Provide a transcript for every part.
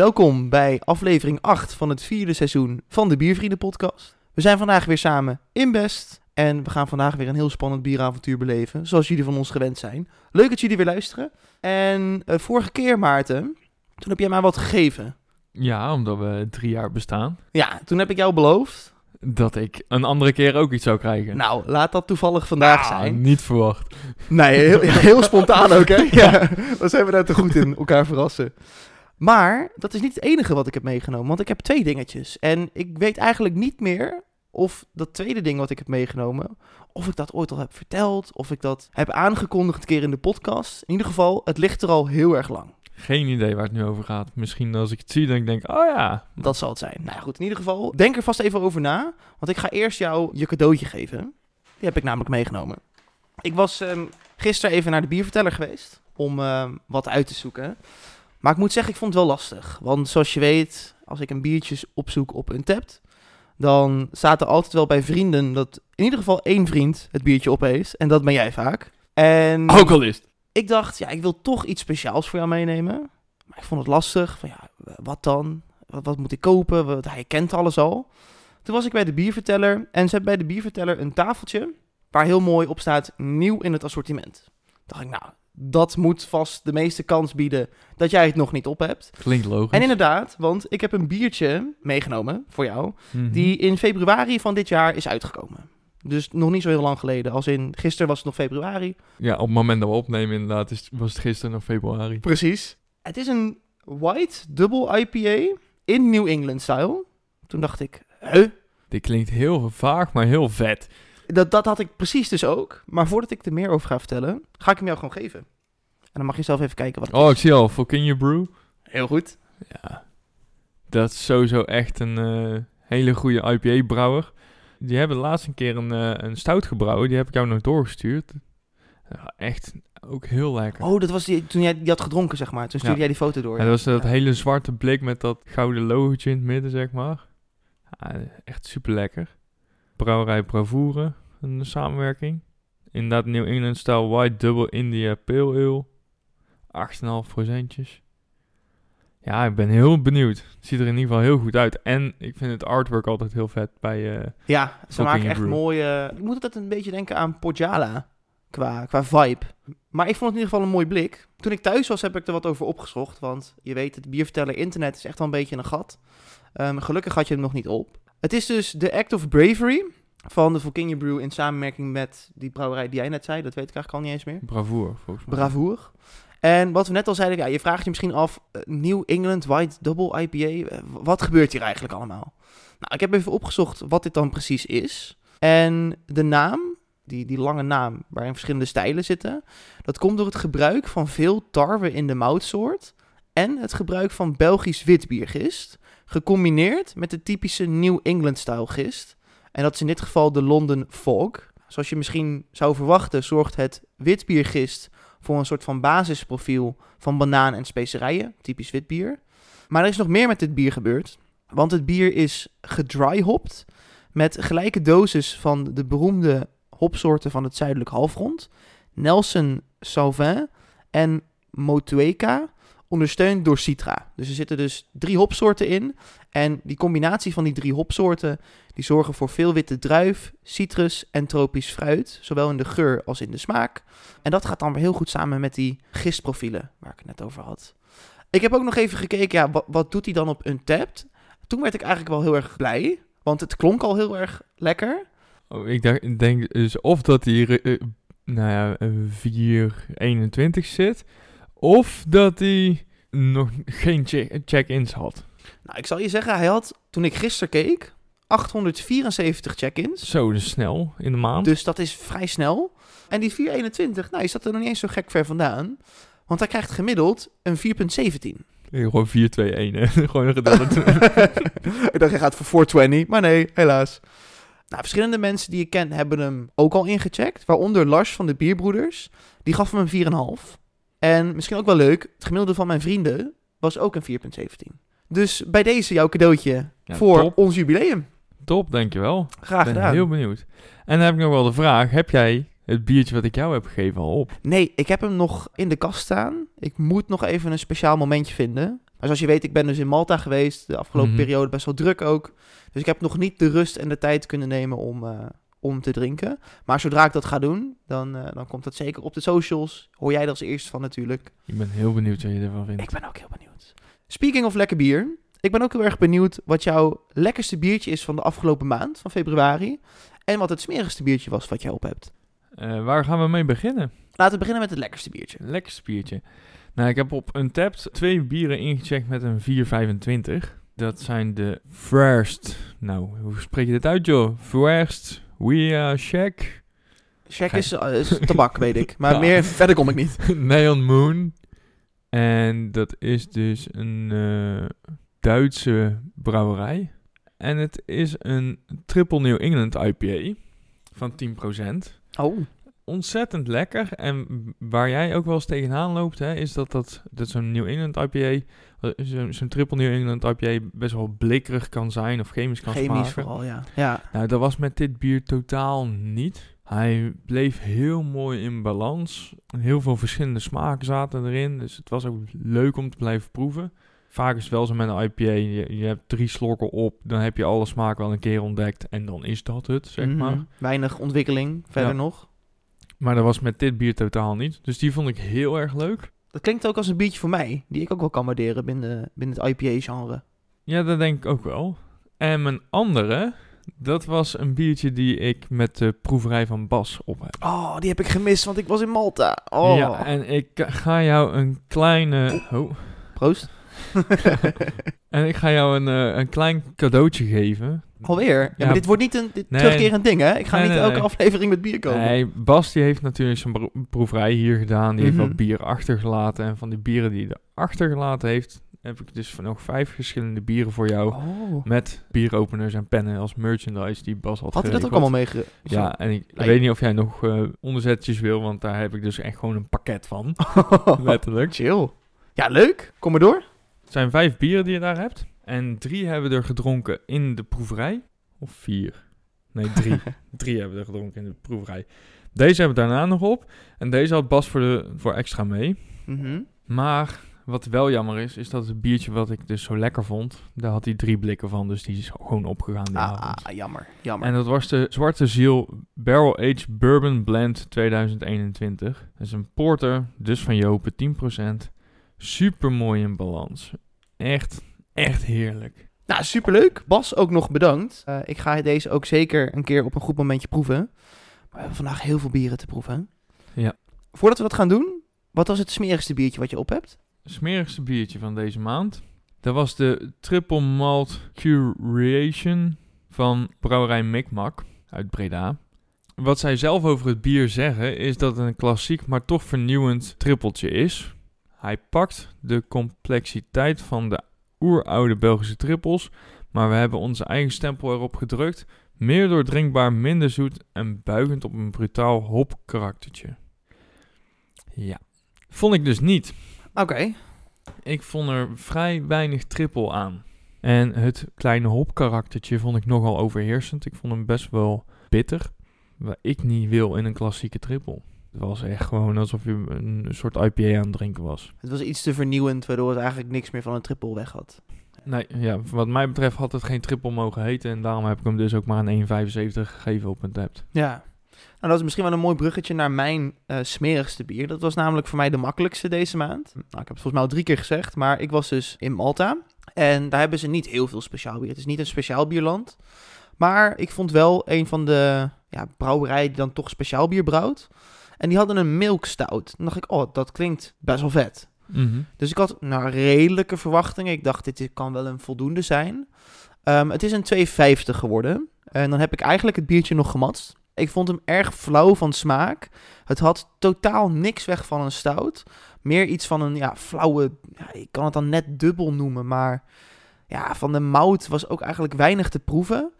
welkom bij aflevering 8 van het vierde seizoen van de Biervrienden podcast. We zijn vandaag weer samen in Best en we gaan vandaag weer een heel spannend bieravontuur beleven, zoals jullie van ons gewend zijn. Leuk dat jullie weer luisteren. En eh, vorige keer, Maarten, toen heb jij mij wat gegeven. Ja, omdat we drie jaar bestaan. Ja, toen heb ik jou beloofd. Dat ik een andere keer ook iets zou krijgen. Nou, laat dat toevallig vandaag Ah, zijn. Niet verwacht. Nee, heel, heel spontaan ook, hè? Ja, dan zijn we daar te goed in, elkaar verrassen. Maar dat is niet het enige wat ik heb meegenomen, want ik heb twee dingetjes. En ik weet eigenlijk niet meer of dat tweede ding wat ik heb meegenomen, of ik dat ooit al heb verteld, of ik dat heb aangekondigd een keer in de podcast. In ieder geval, het ligt er al heel erg lang. Geen idee waar het nu over gaat. Misschien als ik het zie, dan denk ik, oh ja. Dat zal het zijn. Nou ja, goed, in ieder geval, denk er vast even over na, want ik ga eerst jou je cadeautje geven. Die heb ik namelijk meegenomen. Ik was ehm, gisteren even naar de bierverteller geweest om ehm, wat uit te zoeken. Maar ik moet zeggen, ik vond het wel lastig. Want zoals je weet, als ik een biertje opzoek op Untapped, dan staat er altijd wel bij vrienden dat in ieder geval één vriend het biertje op heeft. En dat ben jij vaak. En Ook al is het. ik dacht, ja, ik wil toch iets speciaals voor jou meenemen. Maar ik vond het lastig. Van ja, wat dan? Wat, wat moet ik kopen? Wat, hij kent alles al. Toen was ik bij de bierverteller. En ze hebben bij de bierverteller een tafeltje. Waar heel mooi op staat, nieuw in het assortiment. dacht ik, nou, dat moet vast de meeste kans bieden dat jij het nog niet op hebt. Klinkt logisch. En inderdaad, want ik heb een biertje meegenomen voor jou. Mhm. Die in februari van dit jaar is uitgekomen. Dus nog niet zo heel lang geleden. Als in, gisteren was het nog februari. Ja, op het moment dat we opnemen inderdaad, is, was het gisteren nog februari. Precies. Het is een white double IPA in New England style. Toen dacht ik, huh? Dit klinkt heel vaag, maar heel vet. Dat, dat had ik precies dus ook. Maar voordat ik er meer over ga vertellen, ga ik hem jou gewoon geven. En dan mag je zelf even kijken wat het Oh, is. ik zie al, Volkinje Brew. Heel goed. Ja, dat is sowieso echt een eh, hele goede IPA-brouwer. Die hebben laatst een keer een, eh, een stout gebrouwen. Die heb ik jou nog doorgestuurd. Ja, echt ook heel lekker. Oh, dat was die, toen jij die had gedronken, zeg maar. Toen stuurde Ja. jij die foto door. Ja, dat was dat Ja. hele zwarte blik met dat gouden logootje in het midden, zeg maar. Ja, echt super lekker. Brouwerij Bravoure, een samenwerking. Inderdaad, New England Style White Double India Pale Ale. 8,5 procentjes. Ja, ik ben heel benieuwd. Het ziet er in ieder geval heel goed uit. En ik vind het artwork altijd heel vet bij... eh, Ja, ze maken echt brew. mooie... Ik moet altijd een beetje denken aan Pojala. Qua, qua vibe. Maar ik vond het in ieder geval een mooi blik. Toen ik thuis was, heb ik er wat over opgezocht. Want je weet, het bierverteller internet is echt wel een beetje een gat. Ehm, gelukkig had je hem nog niet op. Het is dus de Act of Bravery van de Volkinje Brew in samenwerking met die brouwerij die jij net zei. Dat weet ik eigenlijk al niet eens meer. Bravoure, volgens mij. Bravoer. En wat we net al zeiden, ja, je vraagt je misschien af, eh, New England White Double IPA, eh, wat gebeurt hier eigenlijk allemaal? Nou, ik heb even opgezocht wat dit dan precies is. En de naam, die, die lange naam waarin verschillende stijlen zitten, dat komt door het gebruik van veel tarwe in de moutsoort en het gebruik van Belgisch witbiergist, gecombineerd met de typische New England-style gist. En dat is in dit geval de London Fog. Zoals je misschien zou verwachten, zorgt het witbiergist voor een soort van basisprofiel van banaan en specerijen, typisch wit bier. Maar er is nog meer met dit bier gebeurd, want het bier is gedryhopt met gelijke dosis van de beroemde hopsoorten van het zuidelijk halfrond, Nelson Sauvin en Motueka, ondersteund door Citra. Dus er zitten dus drie hopsoorten in en die combinatie van die drie hopsoorten die zorgen voor veel witte druif, citrus en tropisch fruit, zowel in de geur als in de smaak. En dat gaat dan weer heel goed samen met die gistprofielen waar ik het net over had. Ik heb ook nog even gekeken, ja, wat, doet hij dan op Untapped? Toen werd ik eigenlijk wel heel erg blij, want het klonk al heel erg lekker. Oh, ik, denk dus of dat hij eh, nou ja, eh, 4,21 zit, of dat hij nog geen check- check-ins had. Nou, ik zal je zeggen, hij had, toen ik gisteren keek, 874 check-ins. Zo, dus snel in de maand. Dus dat is vrij snel. En die 421, nou, je zat er nog niet eens zo gek ver vandaan. Want hij krijgt gemiddeld een 4,17. Eh, Gewoon 4, 2, 1. Hè? Gewoon een gedeelte. ik dacht, hij gaat voor 420, maar nee, helaas. Nou, verschillende mensen die ik ken hebben hem ook al ingecheckt. Waaronder Lars van de Bierbroeders. Die gaf hem een 4,5. En misschien ook wel leuk, het gemiddelde van mijn vrienden was ook een 4,17. Dus bij deze jouw cadeautje Ja, voor top. ons jubileum. Top, dankjewel. Graag ben gedaan. heel benieuwd. En dan heb ik nog wel de vraag. Heb jij het biertje wat ik jou heb gegeven al op? Nee, ik heb hem nog in de kast staan. Ik moet nog even een speciaal momentje vinden. Maar zoals je weet, ik ben dus in Malta geweest. De afgelopen Mhm. periode best wel druk ook. Dus ik heb nog niet de rust en de tijd kunnen nemen om, eh, om te drinken. Maar zodra ik dat ga doen, dan, eh, dan komt dat zeker op de socials. Hoor jij er als eerste van natuurlijk. Ik ben heel benieuwd wat je ervan vindt. Ik ben ook heel benieuwd. Speaking of lekker bier. Ik ben ook heel erg benieuwd wat jouw lekkerste biertje is van de afgelopen maand, van februari. En wat het smerigste biertje was wat jij op hebt. Eh, waar gaan we mee beginnen? Laten we beginnen met het lekkerste biertje. Lekkerste biertje. Nou, ik heb op Untapped twee bieren ingecheckt met een 4,25. Dat zijn de First. Nou, hoe spreek je dit uit, joh? First We Are Shack. Check Ga- is, is tabak, weet ik. Maar Ja. meer verder kom ik niet. Neon Moon. En dat is dus een eh, Duitse brouwerij. En het is een Triple New England IPA van 10%. Oh, ontzettend lekker. En waar jij ook wel eens tegenaan loopt, hè, is dat, dat, dat zo'n New England IPA, eh, zo'n triple New England IPA best wel blikkerig kan zijn of chemisch kan chemisch smaken. vooral, ja. Ja, Nou, dat was met dit bier totaal niet. Hij bleef heel mooi in balans. Heel veel verschillende smaken zaten erin. Dus het was ook leuk om te blijven proeven. Vaak is het wel zo met een IPA. Je, je hebt drie slokken op. Dan heb je alle smaken wel een keer ontdekt. En dan is dat het, zeg Mhm. maar. Weinig ontwikkeling verder Ja. nog. Maar dat was met dit bier totaal niet. Dus die vond ik heel erg leuk. Dat klinkt ook als een biertje voor mij, die ik ook wel kan waarderen binnen, binnen het IPA-genre. Ja, dat denk ik ook wel. En mijn andere, dat was een biertje die ik met de proeverij van Bas op heb. Oh, die heb ik gemist, want ik was in Malta. Oh, Ja, en ik ga jou een kleine... Oh. proost. En ik ga jou een, eh, een klein cadeautje geven. Alweer? Ja, Ja. maar dit wordt niet een dit Nee. terugkerend ding, hè? Ik ga Nee, niet nee, elke aflevering met bier komen. Nee, Bas die heeft natuurlijk zijn proeverij hier gedaan. Die Mhm. heeft wat bier achtergelaten. En van die bieren die hij achtergelaten heeft, heb ik dus nog vijf verschillende bieren voor jou. Oh. Met bieropeners en pennen als merchandise die Bas had Had hij dat ook allemaal meege... Ja, en ik weet niet of jij nog eh, onderzetjes wil, want daar heb ik dus echt gewoon een pakket van. Letterlijk. Chill. Ja, leuk. Kom maar door. Het zijn vijf bieren die je daar hebt. En drie hebben we er gedronken in de proeverij. Of vier? Nee, drie. drie hebben we er gedronken in de proeverij. Deze hebben we daarna nog op. En deze had Bas voor, de, voor extra mee. Mhm. Maar wat wel jammer is, is dat het biertje wat ik dus zo lekker vond, daar had hij drie blikken van. Dus die is gewoon opgegaan die avond. Ah, jammer. Jammer. En dat was de Zwarte Ziel Barrel Aged Bourbon Blend 2021. Dat is een porter, dus van Jopen, 10%. Super mooi in balans. Echt, echt heerlijk. Nou, superleuk. Bas, ook nog bedankt. Eh, ik ga deze ook zeker een keer op een goed momentje proeven. Maar we hebben vandaag heel veel bieren te proeven. Ja. Voordat we dat gaan doen, wat was het smerigste biertje wat je op hebt? Smerigste biertje van deze maand. Dat was de Triple Malt Curation van brouwerij Micmac uit Breda. Wat zij zelf over het bier zeggen is dat het een klassiek, maar toch vernieuwend trippeltje is. Hij pakt de complexiteit van de oeroude Belgische trippels, maar we hebben onze eigen stempel erop gedrukt. Meer doordrinkbaar, minder zoet en buigend op een brutaal hopkaraktertje. Ja, vond ik dus niet. Oké. Ik vond er vrij weinig trippel aan. En het kleine hopkaraktertje vond ik nogal overheersend. Ik vond hem best wel bitter. Wat ik niet wil in een klassieke trippel. Het was echt gewoon alsof je een soort IPA aan het drinken was. Het was iets te vernieuwend, waardoor het eigenlijk niks meer van een triple weg had. Nee, ja, wat mij betreft had het geen trippel mogen heten. En daarom heb ik hem dus ook maar een 1,75 gegeven op een tap. Ja. Nou, dat is misschien wel een mooi bruggetje naar mijn eh, smerigste bier. Dat was namelijk voor mij de makkelijkste deze maand. Nou, ik heb het volgens mij al drie keer gezegd, maar ik was dus in Malta. En daar hebben ze niet heel veel speciaal bier. Het is niet een speciaal bierland. Maar ik vond wel een van de ja, brouwerijen die dan toch speciaal bier brouwt. En die hadden een milk stout. Dan dacht ik, oh, dat klinkt best wel vet. Mhm. Dus ik had nou, redelijke verwachtingen. Ik dacht, dit kan wel een voldoende zijn. Ehm, het is een 2,50 geworden. En dan heb ik eigenlijk het biertje nog gematst. Ik vond hem erg flauw van smaak. Het had totaal niks weg van een stout. Meer iets van een ja, flauwe... Ja, ik kan het dan net dubbel noemen, maar... Ja, van de mout was ook eigenlijk weinig te proeven.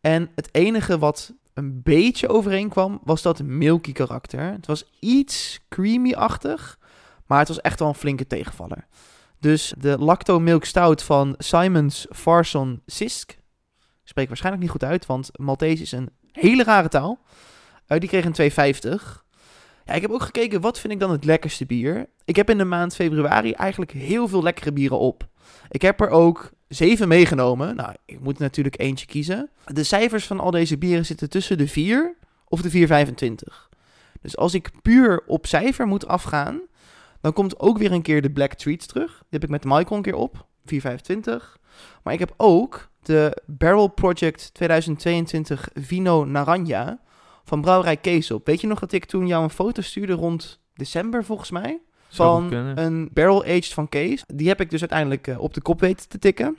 En het enige wat een beetje overeenkwam, was dat milky karakter. Het was iets creamy-achtig, maar het was echt wel een flinke tegenvaller. Dus de Lacto Milk Stout van Simons Farson Sisk. Spreek waarschijnlijk niet goed uit, want Maltese is een hele rare taal. Eh, die kreeg een 2,50. Ja, ik heb ook gekeken, wat vind ik dan het lekkerste bier? Ik heb in de maand februari eigenlijk heel veel lekkere bieren op. Ik heb er ook zeven meegenomen. Nou, ik moet natuurlijk eentje kiezen. De cijfers van al deze bieren zitten tussen de 4 of de 4,25. Dus als ik puur op cijfer moet afgaan, dan komt ook weer een keer de Black Treats terug. Die heb ik met Michael een keer op, 4,25. Maar ik heb ook de Barrel Project 2022 Vino Naranja van Brouwerij Keesop. Weet je nog dat ik toen jou een foto stuurde rond december volgens mij? Van een Barrel Aged van Kees. Die heb ik dus uiteindelijk eh, op de kop weten te tikken.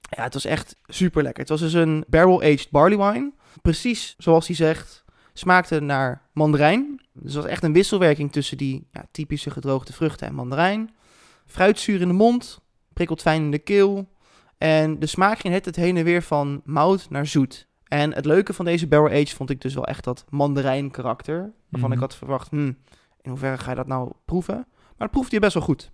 Ja, het was echt super lekker. Het was dus een Barrel Aged Barley Wine. Precies zoals hij zegt. Smaakte naar mandarijn. Dus het was echt een wisselwerking tussen die ja, typische gedroogde vruchten en mandarijn. Fruitzuur in de mond. Prikkelt fijn in de keel. En de smaak ging het heen en weer van mout naar zoet. En het leuke van deze Barrel Aged vond ik dus wel echt dat mandarijn karakter. Waarvan Mhm. ik had verwacht, hmm, in hoeverre ga je dat nou proeven? Maar dat proefde je best wel goed.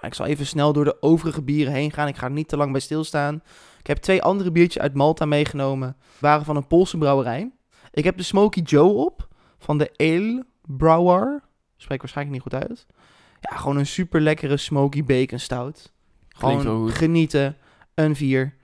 Ik zal even snel door de overige bieren heen gaan. Ik ga er niet te lang bij stilstaan. Ik heb twee andere biertjes uit Malta meegenomen. Waren van een Poolse brouwerij. Ik heb de Smoky Joe op. Van de Ale Brouwer. Spreek waarschijnlijk niet goed uit. Ja, gewoon een super lekkere Smoky Bacon Stout. Gewoon genieten. Een vier.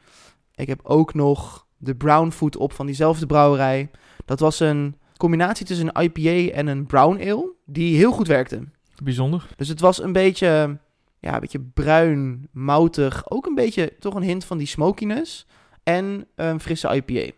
Ik heb ook nog de Brown Food op van diezelfde brouwerij. Dat was een combinatie tussen een IPA en een Brown Ale. Die heel goed werkte. Bijzonder. Dus het was een beetje, ja, een beetje bruin, moutig. Ook een beetje, toch een hint van die smokiness. En een frisse IPA.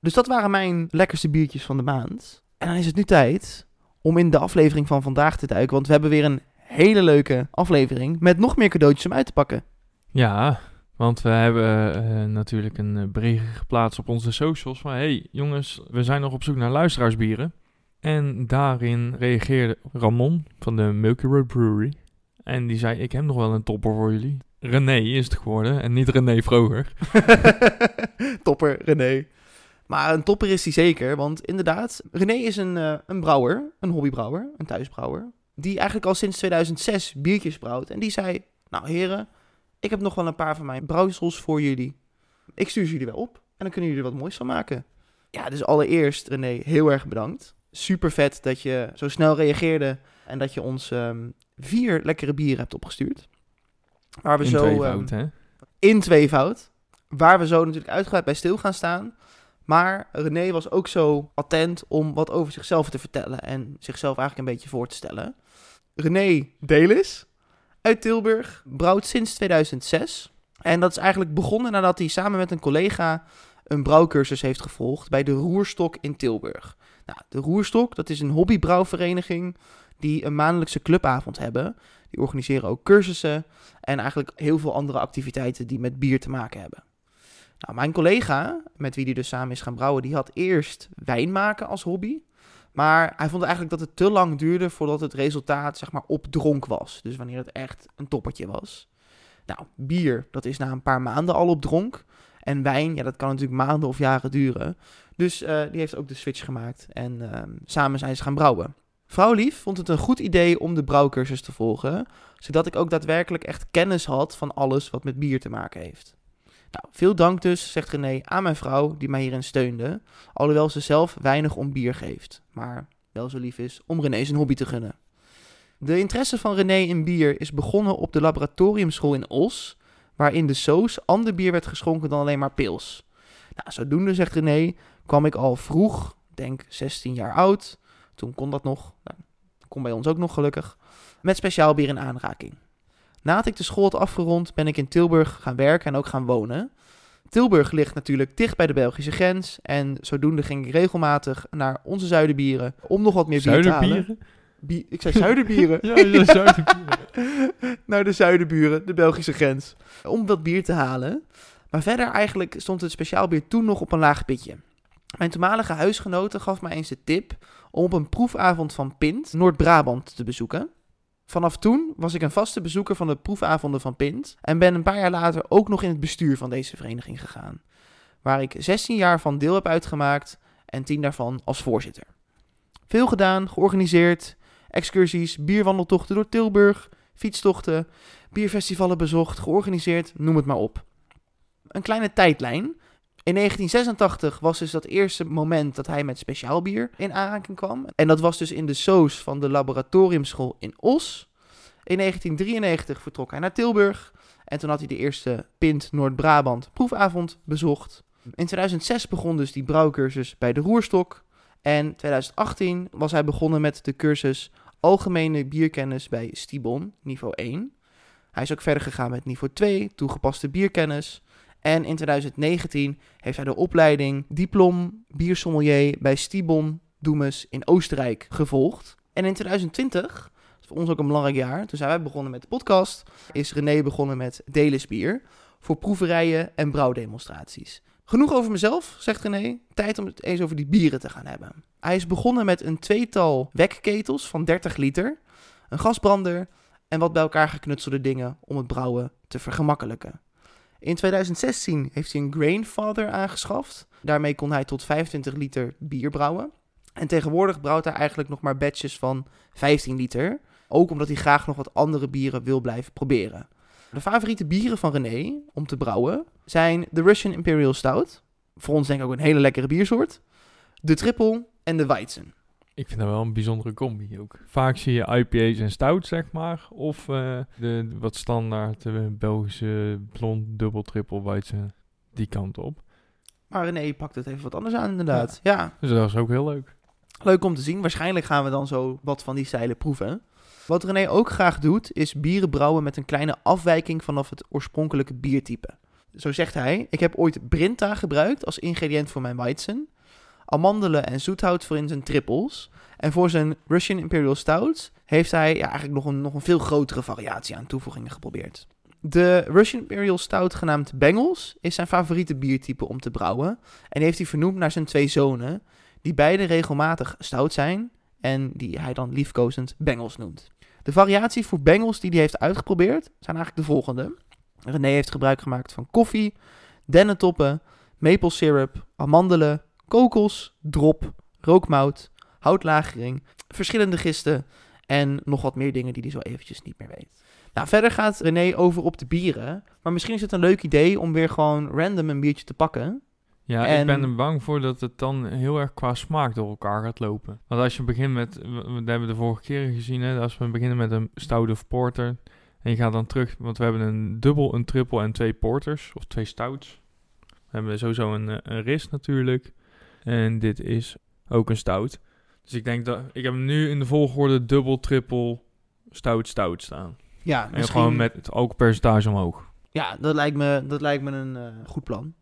Dus dat waren mijn lekkerste biertjes van de maand. En dan is het nu tijd om in de aflevering van vandaag te duiken. Want we hebben weer een hele leuke aflevering met nog meer cadeautjes om uit te pakken. Ja, want we hebben eh, natuurlijk een eh, bericht geplaatst op onze socials van... hey, jongens, we zijn nog op zoek naar luisteraarsbieren. En daarin reageerde Ramon van de Milky Road Brewery. En die zei, ik heb nog wel een topper voor jullie. René is het geworden en niet René Vroger. topper, René. Maar een topper is hij zeker, want inderdaad, René is een, eh, een brouwer, een hobbybrouwer, een thuisbrouwer, die eigenlijk al sinds 2006 biertjes brouwt. En die zei, nou heren, ik heb nog wel een paar van mijn brouwsels voor jullie. Ik stuur ze jullie wel op en dan kunnen jullie er wat moois van maken. Ja, dus allereerst René, heel erg bedankt. Super vet dat je zo snel reageerde en dat je ons ehm, vier lekkere bieren hebt opgestuurd. Waar we In zo, twee ehm, hè? in tweevoud. Waar we zo natuurlijk uitgebreid bij stil gaan staan. Maar René was ook zo attent om wat over zichzelf te vertellen. En zichzelf eigenlijk een beetje voor te stellen. René Delis uit Tilburg. Brouwt sinds 2006. En dat is eigenlijk begonnen nadat hij samen met een collega een brouwcursus heeft gevolgd bij de Roerstok in Tilburg. Nou, de Roerstok, dat is een hobbybrouwvereniging die een maandelijkse clubavond hebben. Die organiseren ook cursussen en eigenlijk heel veel andere activiteiten die met bier te maken hebben. Nou, mijn collega, met wie die dus samen is gaan brouwen, die had eerst wijn maken als hobby. Maar hij vond eigenlijk dat het te lang duurde voordat het resultaat zeg maar op dronk was. Dus wanneer het echt een toppertje was. Nou, bier, dat is na een paar maanden al op dronk. En wijn, ja, dat kan natuurlijk maanden of jaren duren. Dus eh, die heeft ook de switch gemaakt. En ehm, samen zijn ze gaan brouwen. Vrouwlief vond het een goed idee om de brouwcursus te volgen. Zodat ik ook daadwerkelijk echt kennis had van alles wat met bier te maken heeft. Nou, veel dank dus, zegt René, aan mijn vrouw die mij hierin steunde. Alhoewel ze zelf weinig om bier geeft. Maar wel zo lief is om René zijn hobby te gunnen. De interesse van René in bier is begonnen op de laboratoriumschool in Os. Waarin de soos ander bier werd geschonken dan alleen maar pils. Nou, zodoende, zegt René, kwam ik al vroeg, denk 16 jaar oud. Toen kon dat nog. Nou, kon bij ons ook nog gelukkig. Met speciaal bier in aanraking. Nadat ik de school had afgerond, ben ik in Tilburg gaan werken en ook gaan wonen. Tilburg ligt natuurlijk dicht bij de Belgische grens. En zodoende ging ik regelmatig naar onze zuiderbieren om nog wat meer bier te halen. Zuiderbieren? Bie- ik zei zuiderbieren. Ja, ja, zuiderbieren. naar de zuiderburen, de Belgische grens. Om dat bier te halen. Maar verder eigenlijk stond het speciaal bier toen nog op een laag pitje. Mijn toenmalige huisgenote gaf mij eens de tip om op een proefavond van Pint Noord-Brabant te bezoeken. Vanaf toen was ik een vaste bezoeker van de proefavonden van Pint en ben een paar jaar later ook nog in het bestuur van deze vereniging gegaan. Waar ik 16 jaar van deel heb uitgemaakt en 10 daarvan als voorzitter. Veel gedaan, georganiseerd, excursies, bierwandeltochten door Tilburg, fietstochten, bierfestivalen bezocht, georganiseerd, noem het maar op. Een kleine tijdlijn. In 1986 was dus dat eerste moment dat hij met speciaal bier in aanraking kwam. En dat was dus in de soos van de laboratoriumschool in Os. In 1993 vertrok hij naar Tilburg. En toen had hij de eerste Pint Noord-Brabant proefavond bezocht. In 2006 begon dus die brouwcursus bij de Roerstok. En 2018 was hij begonnen met de cursus Algemene Bierkennis bij Stibon, niveau 1. Hij is ook verder gegaan met niveau 2, toegepaste bierkennis. En in 2019 heeft hij de opleiding Diplom Biersommelier bij Stibon Doemes in Oostenrijk gevolgd. En in 2020, dat is voor ons ook een belangrijk jaar, toen zijn wij begonnen met de podcast, is René begonnen met Delis Bier voor proeverijen en brouwdemonstraties. Genoeg over mezelf, zegt René. Tijd om het eens over die bieren te gaan hebben. Hij is begonnen met een tweetal wekketels van 30 liter, een gasbrander en wat bij elkaar geknutselde dingen om het brouwen te vergemakkelijken. In 2016 heeft hij een Grainfather aangeschaft. Daarmee kon hij tot 25 liter bier brouwen. En tegenwoordig brouwt hij eigenlijk nog maar batches van 15 liter. Ook omdat hij graag nog wat andere bieren wil blijven proberen. De favoriete bieren van René om te brouwen zijn de Russian Imperial Stout. Voor ons denk ik ook een hele lekkere biersoort. De Triple en de Weizen. Ik vind dat wel een bijzondere combi ook. Vaak zie je IPA's en stout, zeg maar. Of uh, de wat standaard de Belgische blond dubbel triple weizen die kant op. Maar René pakt het even wat anders aan inderdaad. Ja. ja. Dus dat is ook heel leuk. Leuk om te zien. Waarschijnlijk gaan we dan zo wat van die stijlen proeven. Wat René ook graag doet, is bieren brouwen met een kleine afwijking vanaf het oorspronkelijke biertype. Zo zegt hij, ik heb ooit Brinta gebruikt als ingrediënt voor mijn Weizen amandelen en zoethout voor in zijn trippels. En voor zijn Russian Imperial Stout heeft hij eigenlijk nog een, nog een veel grotere variatie aan toevoegingen geprobeerd. De Russian Imperial Stout, genaamd Bengals, is zijn favoriete biertype om te brouwen. En heeft hij vernoemd naar zijn twee zonen, die beide regelmatig stout zijn en die hij dan liefkozend Bengals noemt. De variaties voor Bengals die hij heeft uitgeprobeerd zijn eigenlijk de volgende. René heeft gebruik gemaakt van koffie, dennetoppen, maple syrup, amandelen, kokos, drop, rookmout, houtlagering, verschillende gisten en nog wat meer dingen die hij zo eventjes niet meer weet. Nou, verder gaat René over op de bieren. Maar misschien is het een leuk idee om weer gewoon random een biertje te pakken. Ja, ik ben er bang voor dat het dan heel erg qua smaak door elkaar gaat lopen. Want als je begint met, we hebben we de vorige keer gezien, hè, als we beginnen met een stout of porter. En je gaat dan terug, want we hebben een dubbel, een triple en twee porters, of twee stouts. We hebben sowieso een, eh, een ris natuurlijk. En dit is ook een stout. Dus ik denk dat ik heb hem nu in de volgorde dubbel, triple, stout, stout staan. Ja, en misschien... gewoon met het alcoholpercentage omhoog. Ja, dat lijkt me, dat lijkt me een uh, goed plan.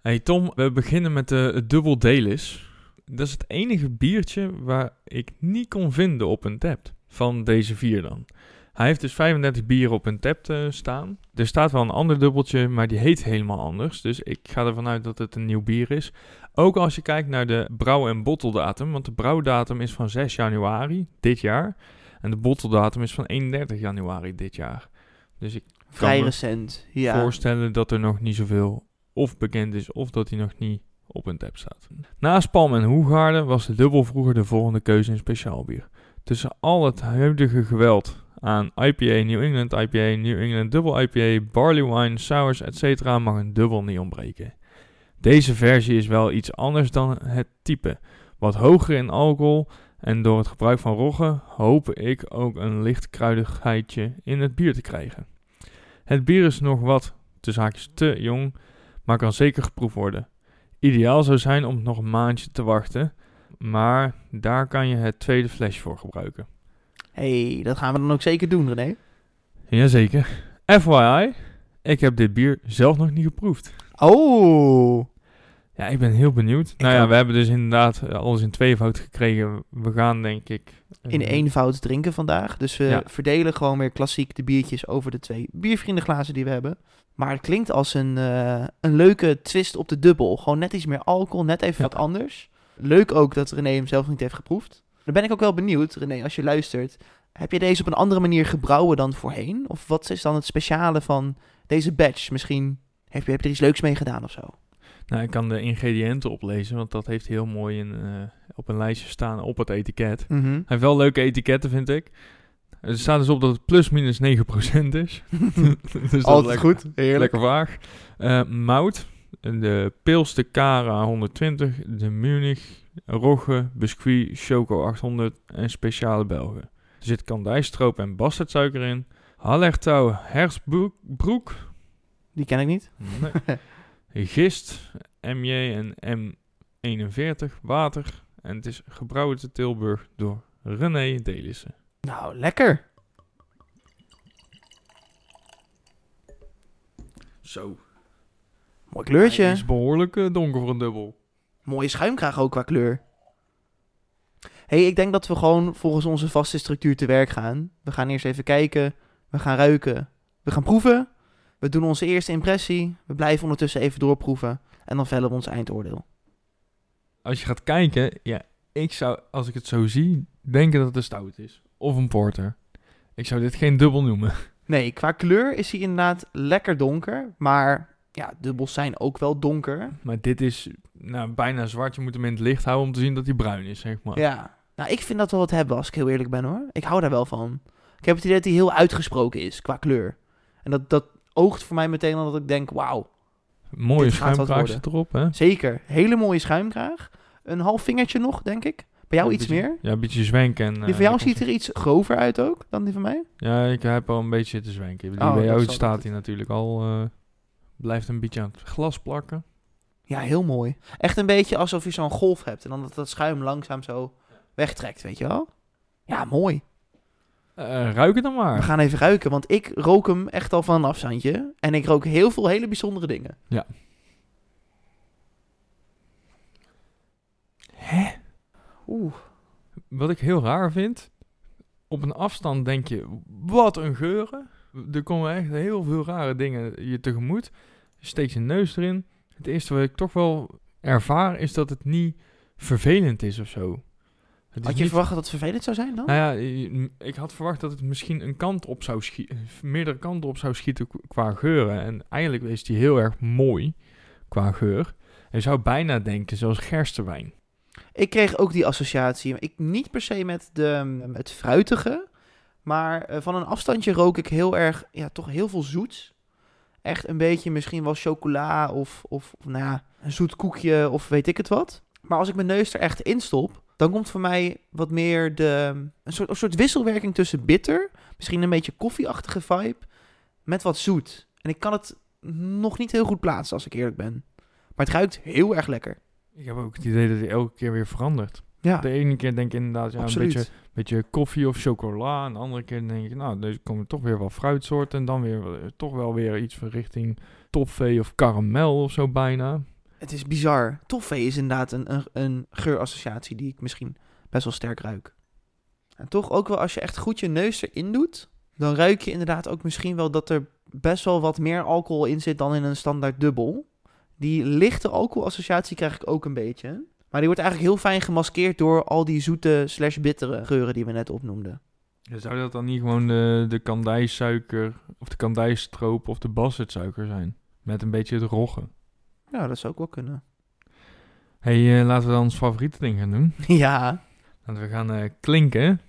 Hey Tom, we beginnen met de het dubbel Delis. Dat is het enige biertje waar ik niet kon vinden op een tap van deze vier dan. Hij heeft dus 35 bieren op een tap uh, staan. Er staat wel een ander dubbeltje, maar die heet helemaal anders. Dus ik ga ervan uit dat het een nieuw bier is. Ook als je kijkt naar de brouw- en botteldatum. Want de brouwdatum is van 6 januari dit jaar. En de botteldatum is van 31 januari dit jaar. Dus ik Vrij kan recent, me ja. voorstellen dat er nog niet zoveel of bekend is of dat hij nog niet op een tap staat. Naast Palm en Hoegaarden was de dubbel vroeger de volgende keuze in speciaalbier. Tussen al het huidige geweld aan IPA, New England IPA, New England Double IPA, Barley Wine, Sours, etc. mag een dubbel niet ontbreken. Deze versie is wel iets anders dan het type. Wat hoger in alcohol en door het gebruik van roggen hoop ik ook een licht kruidigheidje in het bier te krijgen. Het bier is nog wat, tussen haakjes te jong, maar kan zeker geproefd worden. Ideaal zou zijn om nog een maandje te wachten, maar daar kan je het tweede flesje voor gebruiken. hey, dat gaan we dan ook zeker doen, René. Jazeker. FYI, ik heb dit bier zelf nog niet geproefd. Oh, Ja, ik ben heel benieuwd. nou ja, ook. we hebben dus inderdaad eh, alles in tweevoud gekregen. We gaan denk ik... eh, in eenvoud drinken vandaag. Dus we Ja. verdelen gewoon weer klassiek de biertjes over de twee biervriendenglazen die we hebben. Maar het klinkt als een, eh, een leuke twist op de dubbel. Gewoon net iets meer alcohol, net even Ja. wat anders. Leuk ook dat René hem zelf niet heeft geproefd. Dan ben ik ook wel benieuwd, René, als je luistert. Heb je deze op een andere manier gebrouwen dan voorheen? Of wat is dan het speciale van deze batch? Misschien heb je, heb je er iets leuks mee gedaan of zo? Nou, ik kan de ingrediënten oplezen, want dat heeft heel mooi in, eh, op een lijstje staan op het etiket. Hij heeft wel leuke etiketten, vind ik. Er staat dus op dat het plus minus 9% is. dus Altijd lekker- goed, heerlijk. Lekker vaag. Eh, mout. De Pilste Cara 120. De Munich. Rogge. Biscuit. Choco 800. En speciale Belgen. Er zit kandijstroop en bastardsuiker in. Hallertau, hersbroek, Die ken ik niet. nee. gist, MJ en M41, water. En het is gebrouwen te Tilburg door René Delissen. Nou, lekker. Zo. Mooi kleurtje. Hij is behoorlijk eh, donker voor een dubbel. Mooie schuimkraag ook qua kleur. hey, ik denk dat we gewoon volgens onze vaste structuur te werk gaan. We gaan eerst even kijken. We gaan ruiken. We gaan proeven. We doen onze eerste impressie. We blijven ondertussen even doorproeven. En dan vellen we ons eindoordeel. Als je gaat kijken, ja, ik zou, als ik het zo zie, denken dat het een stout is. Of een porter. Ik zou dit geen dubbel noemen. Nee, qua kleur is hij inderdaad lekker donker. Maar ja, dubbels zijn ook wel donker. Maar dit is nou, bijna zwart. Je moet hem in het licht houden om te zien dat hij bruin is, zeg maar. Ja. Nou, ik vind dat wel wat hebben als ik heel eerlijk ben hoor. Ik hou daar wel van. Ik heb het idee dat hij heel uitgesproken is qua kleur. En dat, dat oogt voor mij meteen al dat ik denk, wauw, Mooie schuimkraag erop, hè? zeker. Hele mooie schuimkraag. Een half vingertje nog, denk ik. Bij jou Ja, iets beetje- meer. Ja, een beetje zwenken. En, Die eh, van jou ziet er iets grover uit ook dan die van mij. Ja, ik heb al een beetje te zwenken. Die Oh, bij jou staat hij natuurlijk al... eh, blijft een beetje aan het glas plakken. Ja, heel mooi. Echt een beetje alsof je zo'n golf hebt. En dan dat dat schuim langzaam zo wegtrekt, weet je wel? Ja, mooi. Eh ruik het dan We maar. gaan even ruiken, want ik rook hem echt al van een afstandje. En ik rook heel veel hele bijzondere dingen. Ja. Hè? Oeh. Wat ik heel raar vind... Op een afstand denk je, wat een geuren. Er komen echt heel veel rare dingen je tegemoet. Je steekt je neus erin. Het eerste wat ik toch wel ervaar is dat het niet vervelend is of zo. Had je niet- verwacht dat het vervelend zou zijn dan? Nou ja, ik had verwacht dat het misschien een kant op zou schieten, meerdere kanten op zou schieten qua geuren. En eigenlijk is die heel erg mooi qua geur. Je zou bijna denken zoals gerstewijn. Ik kreeg ook die associatie. Ik, niet per se met de, het fruitige. Maar eh, van een afstandje rook ik heel erg, ja, toch heel veel zoet. Echt een beetje misschien wel chocola of, of, of nou ja, een zoet koekje of weet ik het wat. Maar als ik mijn neus er echt in stop, dan komt voor mij wat meer de, een, soort, een soort wisselwerking tussen bitter, misschien een beetje koffieachtige vibe, met wat zoet. En ik kan het nog niet heel goed plaatsen als ik eerlijk ben. Maar het ruikt heel erg lekker. Ik heb ook het idee dat hij elke keer weer verandert. Ja, De ene keer denk ik inderdaad ja, absoluut. een beetje, beetje koffie of chocola. En de andere keer denk ik, nou, er komen toch weer wel fruitsoorten. En dan weer eh, toch wel weer iets van richting toffee of karamel of zo bijna. Het is bizar. Toffee is inderdaad een, een, een geurassociatie die ik misschien best wel sterk ruik. En toch ook wel als je echt goed je neus erin doet, dan ruik je inderdaad ook misschien wel dat er best wel wat meer alcohol in zit dan in een standaard dubbel. Die lichte alcoholassociatie krijg ik ook een beetje. Maar die wordt eigenlijk heel fijn gemaskeerd door al die zoete slash bittere geuren die we net opnoemden. Zou dat dan niet gewoon de, de kandijsuiker of de kandijstroop of de bastardsuiker zijn? Met een beetje het roggen. Ja, dat zou ook wel kunnen. hey, eh, laten we dan ons favoriete ding gaan doen. ja. Laten we gaan eh, klinken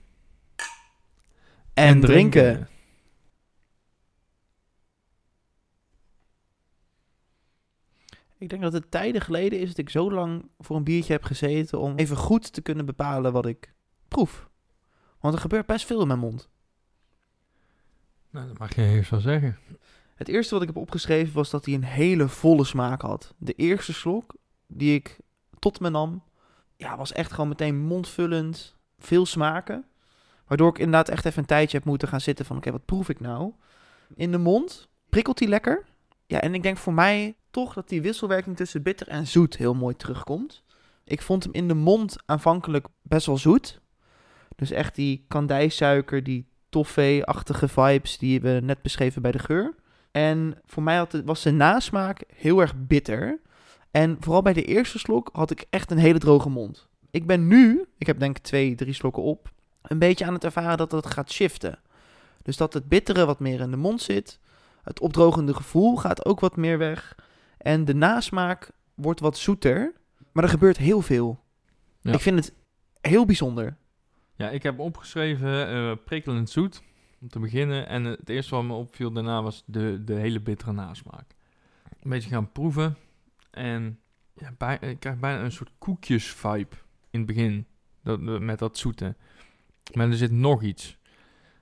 En, drinken. Ik denk dat het tijden geleden is dat ik zo lang voor een biertje heb gezeten om even goed te kunnen bepalen wat ik proef. Want er gebeurt best veel in mijn mond. Nou, dat mag je eerst wel zeggen. Het eerste wat ik heb opgeschreven was dat hij een hele volle smaak had. De eerste slok die ik tot me nam, ja, was echt gewoon meteen mondvullend, veel smaken. Waardoor ik inderdaad echt even een tijdje heb moeten gaan zitten van, oké, wat proef ik nou? In de mond prikkelt hij lekker. Ja, en ik denk voor mij toch dat die wisselwerking tussen bitter en zoet heel mooi terugkomt. Ik vond hem in de mond aanvankelijk best wel zoet. Dus echt die kandijsuiker, die toffee-achtige vibes die we net beschreven bij de geur. En voor mij had het, was de nasmaak heel erg bitter. En vooral bij de eerste slok had ik echt een hele droge mond. Ik ben nu, ik heb denk ik twee, drie slokken op, een beetje aan het ervaren dat het gaat shiften. Dus dat het bittere wat meer in de mond zit. Het opdrogende gevoel gaat ook wat meer weg. En de nasmaak wordt wat zoeter. Maar er gebeurt heel veel. Ja. Ik vind het heel bijzonder. Ja, ik heb opgeschreven eh, prikkelend zoet om te beginnen. En het eerste wat me opviel daarna was de, de hele bittere nasmaak. Een beetje gaan proeven. En ja, ik krijg bijna een soort koekjes-vibe in het begin. Dat, met dat zoete. Maar er zit nog iets.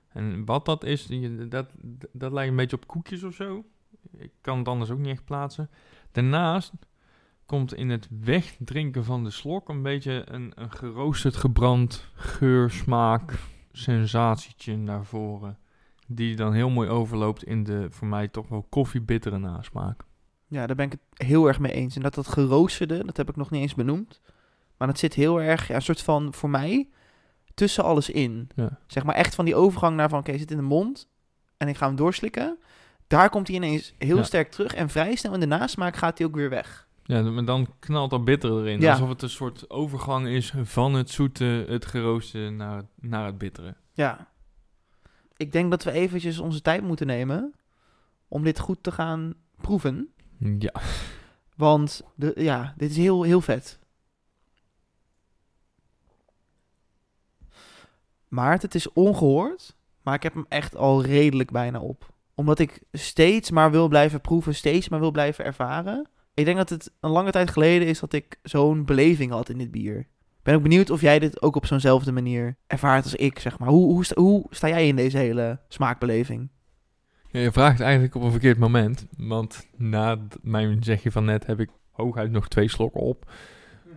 En wat dat is, dat, dat lijkt een beetje op koekjes of zo. Ik kan het anders ook niet echt plaatsen. Daarnaast komt in het wegdrinken van de slok een beetje een, een geroosterd, gebrand geur, smaak, sensatietje naar voren. Die dan heel mooi overloopt in de voor mij toch wel koffiebittere nasmaak. Ja, daar ben ik het heel erg mee eens. En dat dat geroosterde, dat heb ik nog niet eens benoemd. Maar dat zit heel erg, ja, een soort van, voor mij, tussen alles in. Ja. Zeg maar echt van die overgang naar van, oké, zit in de mond en ik ga hem doorslikken. Daar komt hij ineens heel Ja. sterk terug en vrij snel in de nasmaak gaat hij ook weer weg. Ja, maar dan knalt dat bitter erin. Ja. Alsof het een soort overgang is van het zoete, het gerooste naar, naar het bittere. Ja. Ik denk dat we eventjes onze tijd moeten nemen om dit goed te gaan proeven. Ja. Want de, ja, dit is heel, heel vet. Maart, het is ongehoord, maar ik heb hem echt al redelijk bijna op. Omdat ik steeds maar wil blijven proeven, steeds maar wil blijven ervaren. Ik denk dat het een lange tijd geleden is dat ik zo'n beleving had in dit bier. Ben ook benieuwd of jij dit ook op zo'nzelfde manier ervaart als ik, zeg maar. Hoe, hoe, sta, hoe sta jij in deze hele smaakbeleving? Ja, je vraagt eigenlijk op een verkeerd moment. Want na mijn zegje van net heb ik hooguit nog twee slokken op.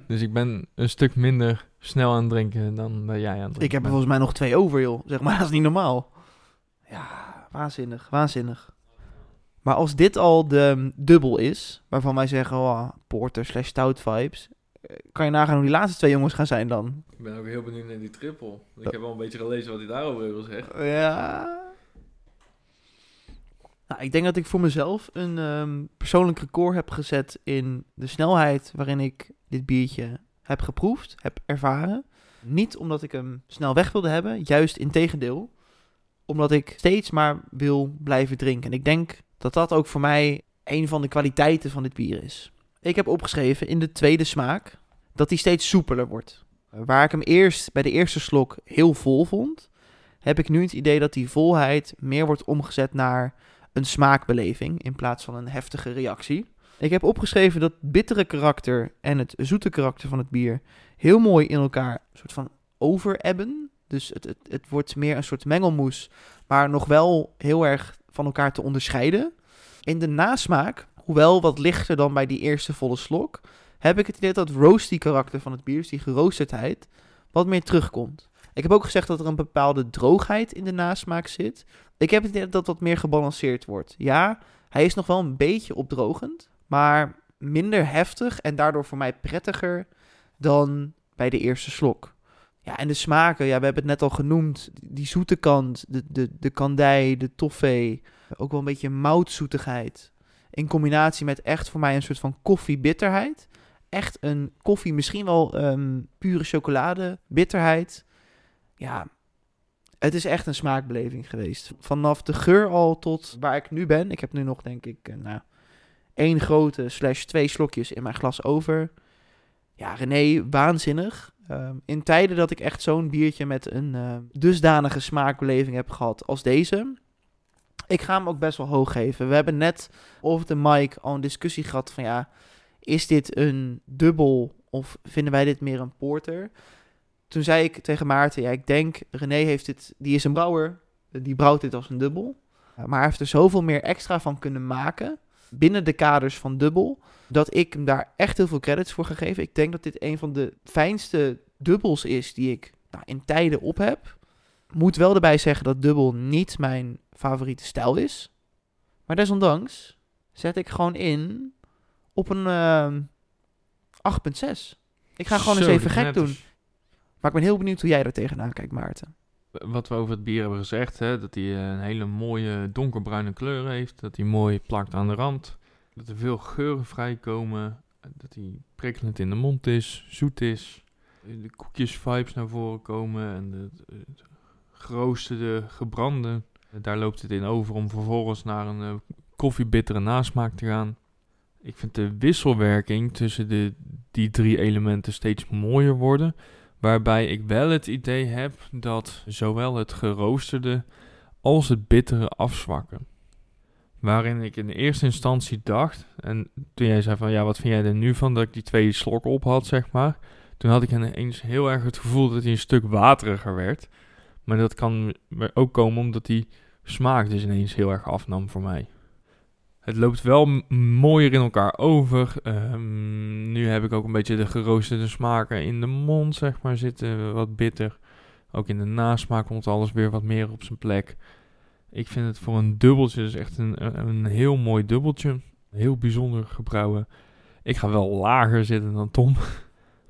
Dus ik ben een stuk minder snel aan het drinken dan dat jij aan het drinken Ik heb er volgens mij nog twee over, joh. Zeg maar, dat is niet normaal. Ja, waanzinnig, waanzinnig. Maar als dit al de mm, dubbel is, waarvan wij zeggen, oh, porter slash stout vibes, eh, kan je nagaan hoe die laatste twee jongens gaan zijn dan? Ik ben ook heel benieuwd naar die triple. Ik heb wel een beetje gelezen wat hij daarover wil zeggen. Ja. Nou, ik denk dat ik voor mezelf een ehm, persoonlijk record heb gezet in de snelheid waarin ik dit biertje heb geproefd, heb ervaren. Niet omdat ik hem snel weg wilde hebben, juist in tegendeel. Omdat ik steeds maar wil blijven drinken. En ik denk dat dat ook voor mij een van de kwaliteiten van dit bier is. Ik heb opgeschreven in de tweede smaak dat hij steeds soepeler wordt. Waar ik hem eerst bij de eerste slok heel vol vond, heb ik nu het idee dat die volheid meer wordt omgezet naar een smaakbeleving in plaats van een heftige reactie. Ik heb opgeschreven dat het bittere karakter en het zoete karakter van het bier heel mooi in elkaar soort van overebben. Dus het, het, het wordt meer een soort mengelmoes, maar nog wel heel erg van elkaar te onderscheiden. In de nasmaak, hoewel wat lichter dan bij die eerste volle slok, heb ik het idee dat roasty karakter van het bier, dus die geroosterdheid, wat meer terugkomt. Ik heb ook gezegd dat er een bepaalde droogheid in de nasmaak zit. Ik heb het idee dat dat wat meer gebalanceerd wordt. Ja, hij is nog wel een beetje opdrogend, maar minder heftig en daardoor voor mij prettiger dan bij de eerste slok. Ja, en de smaken, ja, we hebben het net al genoemd. Die zoete kant, de, de, de kandij, de toffee, ook wel een beetje moutzoetigheid. In combinatie met echt voor mij een soort van koffiebitterheid. Echt een koffie, misschien wel ehm, pure chocolade bitterheid. Ja, het is echt een smaakbeleving geweest. Vanaf de geur al tot waar ik nu ben. Ik heb nu nog, denk ik, eh, nou, één grote slash twee slokjes in mijn glas over. Ja, René, waanzinnig. Ehm, in tijden dat ik echt zo'n biertje met een eh, dusdanige smaakbeleving heb gehad als deze. Ik ga hem ook best wel hoog geven. We hebben net over de mic al een discussie gehad van ja, is dit een dubbel of vinden wij dit meer een porter? Toen zei ik tegen Maarten, ja, ik denk, René heeft dit, die is een brouwer, die brouwt dit als een dubbel. Maar hij heeft er zoveel meer extra van kunnen maken, binnen de kaders van dubbel, dat ik hem daar echt heel veel credits voor ga geven. Ik denk dat dit een van de fijnste dubbels is die ik nou, in tijden op heb. Moet wel erbij zeggen dat dubbel niet mijn favoriete stijl is. Maar desondanks zet ik gewoon in op een uh, 8,6. Ik ga gewoon Zo, eens even gek doen. Maar ik ben heel benieuwd hoe jij er tegenaan kijkt, Maarten. Wat we over het bier hebben gezegd, hè, dat hij een hele mooie donkerbruine kleur heeft. Dat hij mooi plakt aan de rand. Dat er veel geuren vrijkomen. Dat hij prikkelend in de mond is, zoet is. De koekjes vibes naar voren komen. En de, het geroosterde, gebrande. Daar loopt het in over om vervolgens naar een uh, koffiebittere nasmaak te gaan. Ik vind de wisselwerking tussen de, die drie elementen steeds mooier worden. Waarbij ik wel het idee heb dat zowel het geroosterde als het bittere afzwakken. Waarin ik in eerste instantie dacht, en toen jij zei van ja, wat vind jij er nu van dat ik die twee slokken op had, zeg maar. Toen had ik ineens heel erg het gevoel dat hij een stuk wateriger werd. Maar dat kan ook komen omdat die smaak dus ineens heel erg afnam voor mij. Het loopt wel mooier in elkaar over. Ehm, nu heb ik ook een beetje de geroosterde smaken in de mond, zeg maar, zitten. Wat bitter. Ook in de nasmaak komt alles weer wat meer op zijn plek. Ik vind het voor een dubbeltje dus echt een, een heel mooi dubbeltje. Heel bijzonder gebrouwen. Ik ga wel lager zitten dan Tom.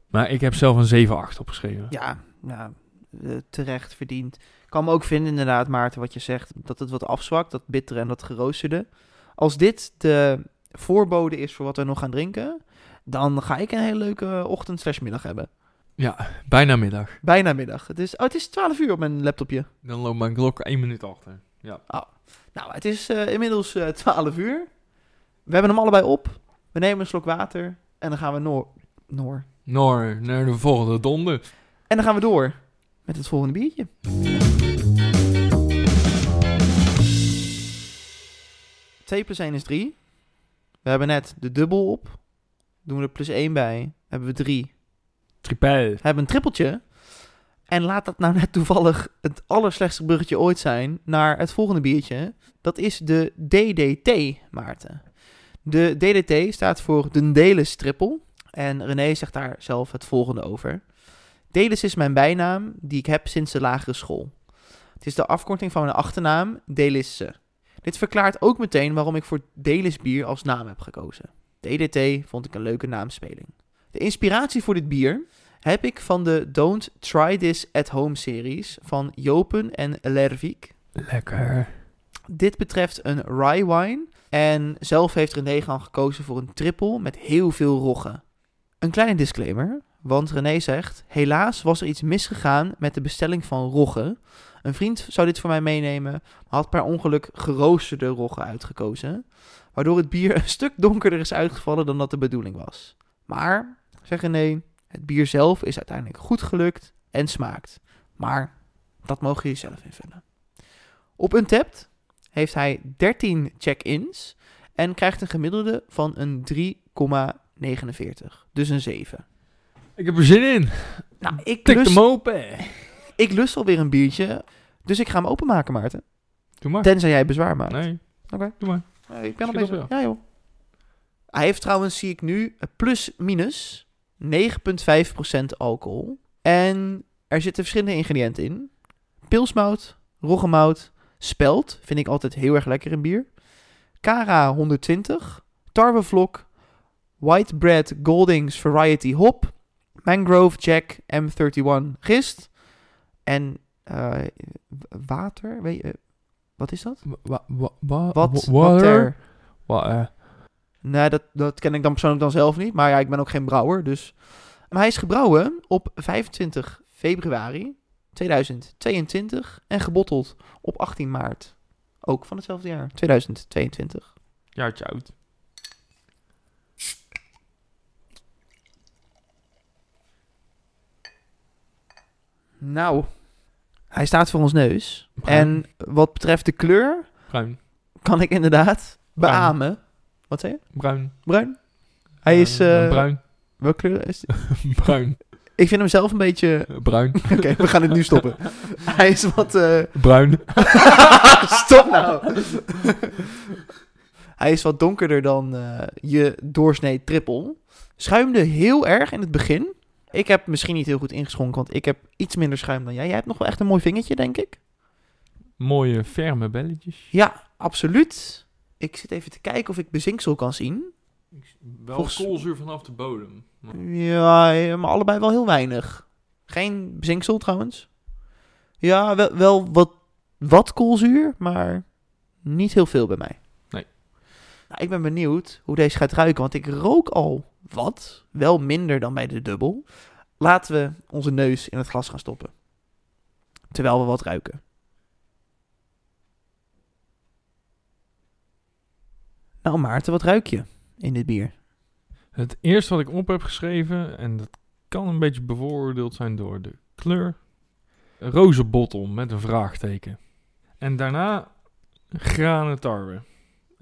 Maar ik heb zelf een 7-8 opgeschreven. Ja, uh, terecht verdiend. Ik kan me ook vinden inderdaad, Maarten, wat je zegt. Dat het wat afzwakt, dat bitter en dat geroosterde. Als dit de voorbode is voor wat we nog gaan drinken... dan ga ik een hele leuke ochtend slash middag hebben. Ja, bijna middag. Bijna middag. Het is, oh, het is 12 uur op mijn laptopje. Dan loopt mijn klok 1 minuut achter. Ja. Oh. Nou, het is uh, inmiddels uh, 12 uur. We hebben hem allebei op. We nemen een slok water en dan gaan we noor... Noor? Noor, naar de volgende donder. En dan gaan we door met het volgende biertje. Twee plus 1 is 3. We hebben net de dubbel op. Doen we er plus 1 bij. Hebben we 3. Triple. We hebben een trippeltje. En laat dat nou net toevallig het allerslechtste bruggetje ooit zijn naar het volgende biertje. Dat is de DDT, Maarten. De DDT staat voor Dundelis Triple. En René zegt daar zelf het volgende over. Delis is mijn bijnaam die ik heb sinds de lagere school. Het is de afkorting van mijn achternaam, Delisse. Dit verklaart ook meteen waarom ik voor Delis bier als naam heb gekozen. DDT vond ik een leuke naamspeling. De inspiratie voor dit bier heb ik van de Don't Try This at Home series van Jopen en Lervik. Lekker. Dit betreft een rye wine en zelf heeft René gaan gekozen voor een triple met heel veel rogge. Een kleine disclaimer, want René zegt: Helaas was er iets misgegaan met de bestelling van rogge. Een vriend zou dit voor mij meenemen, maar had per ongeluk geroosterde rogge uitgekozen. Waardoor het bier een stuk donkerder is uitgevallen dan dat de bedoeling was. Maar, zegt René, het bier zelf is uiteindelijk goed gelukt en smaakt. Maar dat mogen jullie zelf invullen. Op Untapped heeft hij 13 check-ins en krijgt een gemiddelde van een 3,49. Dus een 7. Ik heb er zin in. Nou, ik Tik lust, hem open. ik lust alweer een biertje, dus ik ga hem openmaken, Maarten. Doe maar. Tenzij jij bezwaar maakt. Nee, Oké. doe maar. Nee, ik ben al bezig. Ja, joh. Hij heeft trouwens, zie ik nu, plus minus 9,5% alcohol. En er zitten verschillende ingrediënten in. Pilsmout, roggemout, spelt, vind ik altijd heel erg lekker in bier. Cara 120, tarwevlok, white bread Goldings variety hop, mangrove jack M31 gist en eh, water, weet je, wat is dat? Wa- wa- wa- Wat? wa- Water. Wa- eh, Nee, dat, dat ken ik dan persoonlijk dan zelf niet. Maar ja, ik ben ook geen brouwer, dus... Maar hij is gebrouwen op 25 februari 2022 en gebotteld op 18 maart. Ook van hetzelfde jaar, 2022. jaartje oud. Nou, hij staat voor ons neus. Bruin. En wat betreft de kleur, Bruin. kan ik inderdaad Bruin. beamen. Wat zei je? Bruin. Bruin? Hij is... Eh, bruin. welke kleur is die? bruin. Ik vind hem zelf een beetje... Bruin. Oké, we gaan het nu stoppen. hij is wat... eh, bruin. Stop nou. Hij is wat donkerder dan eh, je doorsnee triple. Schuimde heel erg in het begin. Ik heb misschien niet heel goed ingeschonken, want ik heb iets minder schuim dan jij. Jij hebt nog wel echt een mooi vingertje, denk ik. Mooie, ferme belletjes. Ja, absoluut. Ik zit even te kijken of ik bezinksel kan zien. Wel Volgens- koolzuur vanaf de bodem. Ja, eh, maar allebei wel heel weinig. Geen bezinksel trouwens. Ja, wel, wel wat, wat koolzuur, maar niet heel veel bij mij. Nou, ik ben benieuwd hoe deze gaat ruiken, want ik rook al wat. Wel minder dan bij de dubbel. Laten we onze neus in het glas gaan stoppen. Terwijl we wat ruiken. Nou Maarten, wat ruik je in dit bier? Het eerste wat ik op heb geschreven, en dat kan een beetje bevooroordeeld zijn door de kleur. Rozenbottel met een vraagteken. En daarna granen tarwe.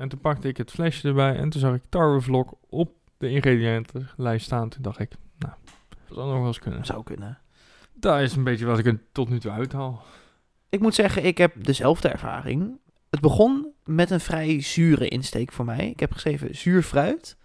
En toen pakte ik het flesje erbij en toen zag ik tarwevlok op de ingrediëntenlijst staan. Toen dacht ik, nou, dat zou nog wel eens kunnen. Zou kunnen. Dat is een beetje wat ik er tot nu toe uithaal. Ik moet zeggen, ik heb dezelfde ervaring. Het begon met een vrij zure insteek voor mij. Ik heb geschreven zuur fruit.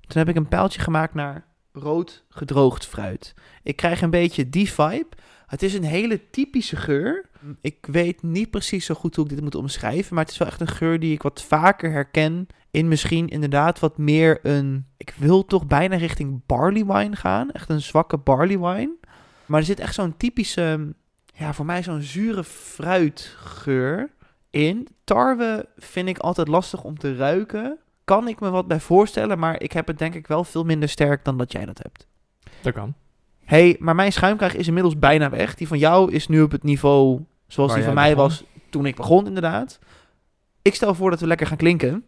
Toen heb ik een pijltje gemaakt naar rood gedroogd fruit. Ik krijg een beetje die vibe. Het is een hele typische geur. Ik weet niet precies zo goed hoe ik dit moet omschrijven, maar het is wel echt een geur die ik wat vaker herken in misschien inderdaad wat meer een... Ik wil toch bijna richting barley wine gaan. Echt een zwakke barley wine. Maar er zit echt zo'n typische, ja, voor mij zo'n zure fruitgeur in. Tarwe vind ik altijd lastig om te ruiken. Kan ik me wat bij voorstellen, maar ik heb het denk ik wel veel minder sterk dan dat jij dat hebt. Dat kan. hey, maar mijn schuimkraag is inmiddels bijna weg. Die van jou is nu op het niveau zoals Waar die van mij begon. was toen ik begon, inderdaad. Ik stel voor dat we lekker gaan klinken.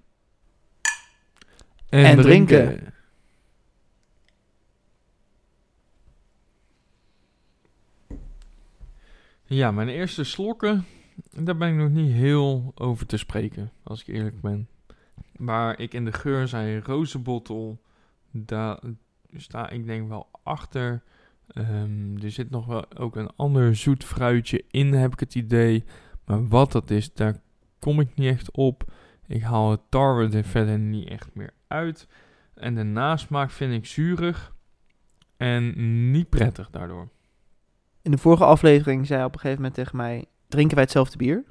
En drinken. Ja, mijn eerste slokken, daar ben ik nog niet heel over te spreken, als ik eerlijk ben. Waar ik in de geur zei rozenbottel, daar sta ik denk wel achter. Ehm, er zit nog wel ook een ander zoet fruitje in, heb ik het idee. Maar wat dat is, daar kom ik niet echt op. Ik haal het tarwe er verder niet echt meer uit. En de nasmaak vind ik zuurig en niet prettig daardoor. In de vorige aflevering zei op een gegeven moment tegen mij: drinken wij hetzelfde bier?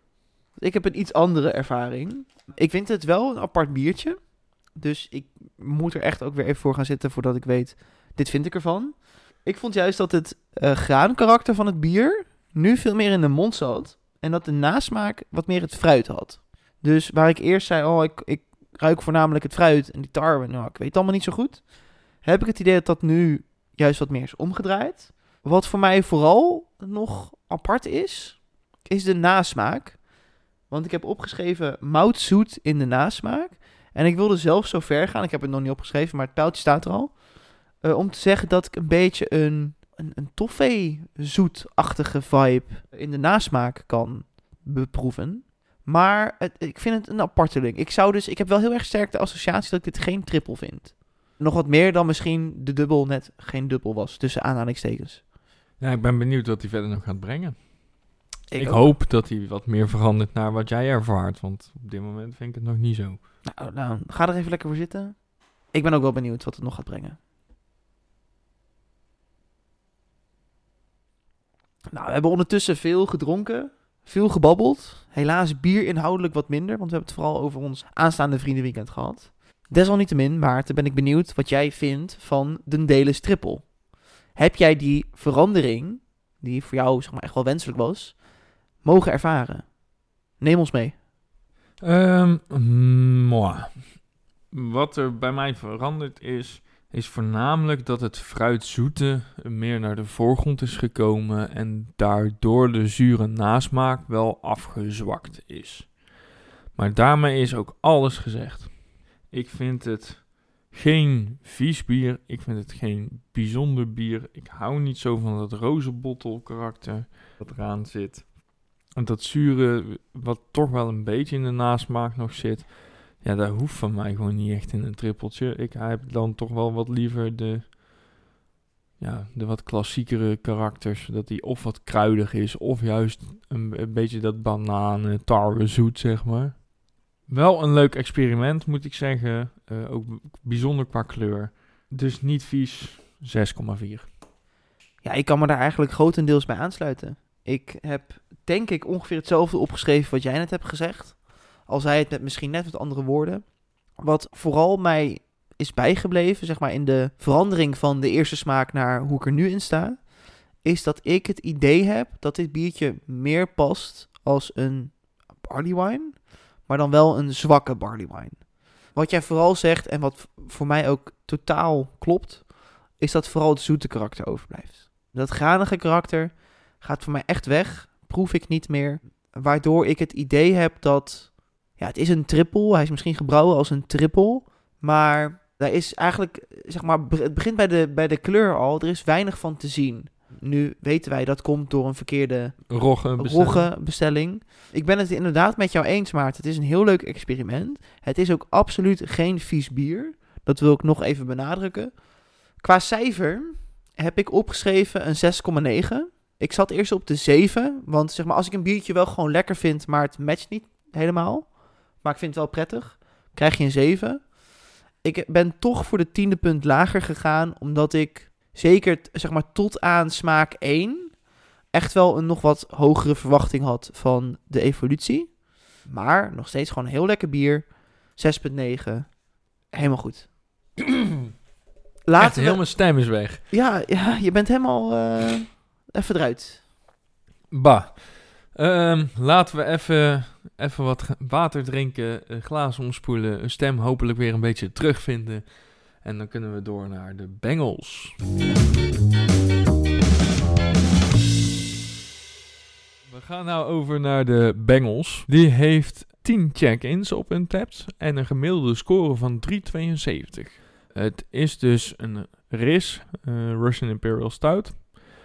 Ik heb een iets andere ervaring. Ik vind het wel een apart biertje. Dus ik moet er echt ook weer even voor gaan zitten voordat ik weet, dit vind ik ervan. Ik vond juist dat het eh graankarakter van het bier nu veel meer in de mond zat. En dat de nasmaak wat meer het fruit had. Dus waar ik eerst zei, oh, ik, ik ruik voornamelijk het fruit en die tarwe. Nou, ik weet het allemaal niet zo goed. Heb ik het idee dat dat nu juist wat meer is omgedraaid. Wat voor mij vooral nog apart is, is de nasmaak. Want ik heb opgeschreven moutzoet in de nasmaak. En ik wilde zelf zo ver gaan, ik heb het nog niet opgeschreven, maar het pijltje staat er al. Eh, om te zeggen dat ik een beetje een, een, een toffee-zoetachtige vibe in de nasmaak kan beproeven. Maar het, ik vind het een aparteling. Ik zou dus, ik heb wel heel erg sterk de associatie dat ik dit geen triple vind. Nog wat meer dan misschien de dubbel net geen dubbel was, tussen aanhalingstekens. Ja, ik ben benieuwd wat hij verder nog gaat brengen. Ik, ook. hoop dat hij wat meer verandert naar wat jij ervaart, want op dit moment vind ik het nog niet zo. Nou, nou, ga er even lekker voor zitten. Ik ben ook wel benieuwd wat het nog gaat brengen. Nou, we hebben ondertussen veel gedronken, veel gebabbeld. Helaas bier inhoudelijk wat minder, want we hebben het vooral over ons aanstaande vriendenweekend gehad. Desalniettemin, Maarten, ben ik benieuwd wat jij vindt van de Delen Triple. Heb jij die verandering, die voor jou zeg maar, echt wel wenselijk was, mogen ervaren? Neem ons mee. Moi. Wat er bij mij veranderd is, is voornamelijk dat het fruitzoete meer naar de voorgrond is gekomen en daardoor de zure nasmaak wel afgezwakt is. Maar daarmee is ook alles gezegd. Ik vind het geen vies bier, ik vind het geen bijzonder bier. Ik hou niet zo van dat rozenbottel karakter dat eraan zit. En dat zure, wat toch wel een beetje in de nasmaak nog zit. Ja, dat hoeft van mij gewoon niet echt in een trippeltje. Ik heb dan toch wel wat liever de, ja, de wat klassiekere karakters. Dat die of wat kruidig is, of juist een, beetje dat bananen, tarwe zoet, zeg maar. Wel een leuk experiment, moet ik zeggen. Eh, ook bijzonder qua kleur. Dus niet vies, 6,4. Ja, ik kan me daar eigenlijk grotendeels bij aansluiten. Ik heb denk ik ongeveer hetzelfde opgeschreven wat jij net hebt gezegd. Al zei het met misschien net wat andere woorden. Wat vooral mij is bijgebleven, zeg maar in de verandering van de eerste smaak naar hoe ik er nu in sta, is dat ik het idee heb dat dit biertje meer past als een barley wine, maar dan wel een zwakke barley wine. Wat jij vooral zegt en wat voor mij ook totaal klopt, is dat vooral het zoete karakter overblijft. Dat granige karakter gaat voor mij echt weg, proef ik niet meer, waardoor ik het idee heb dat ja, het is een triple. Hij is misschien gebrouwen als een triple. Maar daar is eigenlijk, zeg maar, het begint bij de, bij de kleur al. Er is weinig van te zien. Nu weten wij dat komt door een verkeerde Rogge, roggenbestelling. Ik ben het inderdaad met jou eens, Maarten. Het is een heel leuk experiment. Het is ook absoluut geen vies bier. Dat wil ik nog even benadrukken. Qua cijfer heb ik opgeschreven een 6,9. Ik zat eerst op de 7, want zeg maar, als ik een biertje wel gewoon lekker vind, maar het matcht niet helemaal, maar ik vind het wel prettig, krijg je een 7. Ik ben toch voor de tiende punt lager gegaan, omdat ik zeker zeg maar tot aan smaak 1 echt wel een nog wat hogere verwachting had van de evolutie. Maar nog steeds gewoon heel lekker bier. 6,9. Helemaal goed. Echt, Laten we... heel mijn stem is weg. Ja, ja, je bent helemaal eh, even eruit. Bah. Ehm, laten we even, wat water drinken, glaas omspoelen, een stem hopelijk weer een beetje terugvinden. En dan kunnen we door naar de Bengals. We gaan nou over naar de Bengals. Die heeft 10 check-ins op hun taps en een gemiddelde score van 3,72. Het is dus een RIS, eh, Russian Imperial Stout.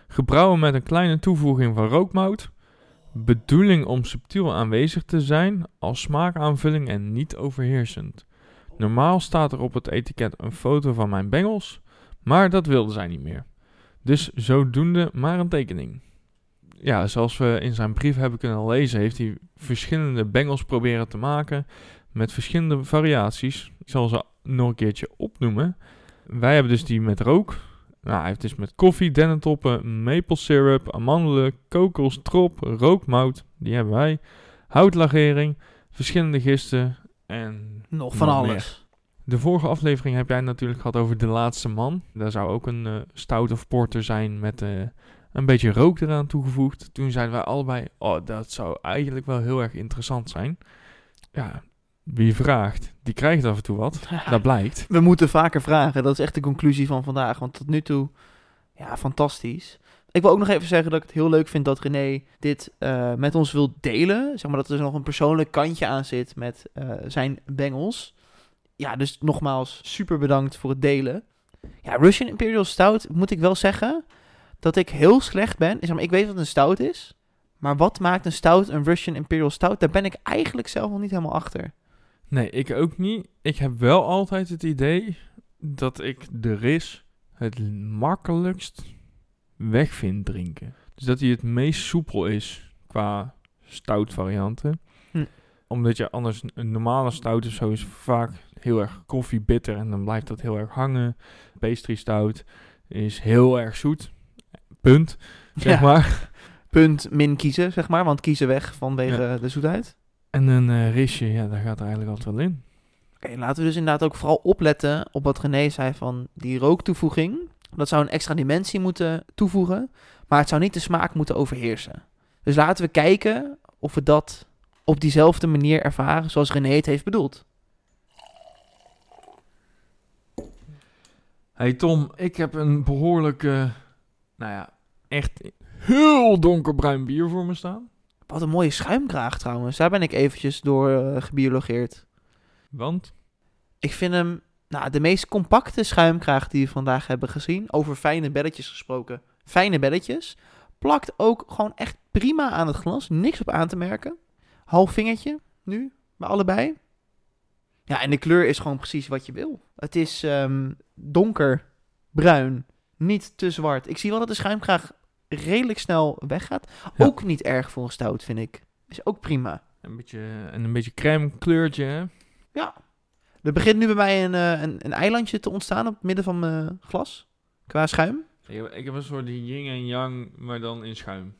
Gebrouwen met een kleine toevoeging van rookmout. Bedoeling om subtiel aanwezig te zijn als smaakaanvulling en niet overheersend. Normaal staat er op het etiket een foto van mijn bengels, maar dat wilde zij niet meer. Dus zodoende maar een tekening. Ja, zoals we in zijn brief hebben kunnen lezen, heeft hij verschillende bengels proberen te maken met verschillende variaties. Ik zal ze nog een keertje opnoemen. Wij hebben dus die met rook, nou, hij heeft dus met koffie, dennentoppen, maple syrup, amandelen, kokos, trop, rookmout, die hebben wij, houtlagering, verschillende gisten en Nog van nog alles. De vorige aflevering heb jij natuurlijk gehad over De Laatste Man. Daar zou ook een eh, stout of porter zijn met eh, een beetje rook eraan toegevoegd. Toen zeiden wij allebei, oh, dat zou eigenlijk wel heel erg interessant zijn. Ja, wie vraagt, die krijgt af en toe wat. Dat blijkt. We moeten vaker vragen. Dat is echt de conclusie van vandaag. Want tot nu toe, ja, fantastisch. Ik wil ook nog even zeggen dat ik het heel leuk vind dat René dit eh, met ons wil delen. Zeg maar dat er nog een persoonlijk kantje aan zit met eh, zijn bengels. Ja, dus nogmaals, super bedankt voor het delen. Ja, Russian Imperial Stout, moet ik wel zeggen dat ik heel slecht ben. Zeg maar, ik weet wat een stout is. Maar wat maakt een stout een Russian Imperial Stout? Daar ben ik eigenlijk zelf nog niet helemaal achter. Nee, ik ook niet. Ik heb wel altijd het idee dat ik de ris het makkelijkst weg vind drinken. Dus dat hij het meest soepel is qua stout varianten. Hm. Omdat je anders een normale stout of zo is vaak heel erg koffiebitter en dan blijft dat heel erg hangen. Pastry stout is heel erg zoet. Punt, zeg Ja. maar. Punt min kiezen, zeg maar. Want kiezen weg vanwege de zoetheid. En een eh, risje, ja, daar gaat er eigenlijk altijd wel in. Oké, laten we dus inderdaad ook vooral opletten op wat René zei van die rooktoevoeging. Dat zou een extra dimensie moeten toevoegen, maar het zou niet de smaak moeten overheersen. Dus laten we kijken of we dat op diezelfde manier ervaren zoals René het heeft bedoeld. Hey Tom, ik heb een behoorlijk, eh, nou ja, echt heel donkerbruin bier voor me staan. Wat een mooie schuimkraag trouwens. Daar ben ik eventjes door eh, gebiologeerd. Want, Ik vind hem nou, de meest compacte schuimkraag die we vandaag hebben gezien. Over fijne belletjes gesproken. Fijne belletjes. Plakt ook gewoon echt prima aan het glas. Niks op aan te merken. Half vingertje nu bij allebei. Ja, en de kleur is gewoon precies wat je wil. Het is ehm, donker, bruin, niet te zwart. Ik zie wel dat de schuimkraag redelijk snel weggaat. Ja. Ook niet erg voor een stout, vind ik. Is ook prima. een beetje, en een beetje crème kleurtje, hè? Ja. Er begint nu bij mij een, eh, een, een eilandje te ontstaan op het midden van mijn glas. Qua schuim. Ik heb, ik heb een soort yin en yang, maar dan in schuim.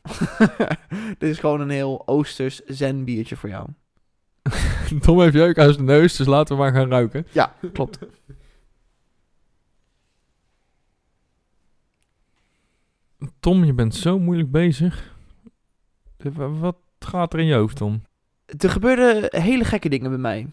Dit is gewoon een heel oosters zen biertje voor jou. Tom heeft jeuk uit zijn neus, dus laten we maar gaan ruiken. Ja, klopt. Tom, je bent zo moeilijk bezig. Eh, wa- Wat gaat er in je hoofd, Tom? Er gebeurden hele gekke dingen bij mij.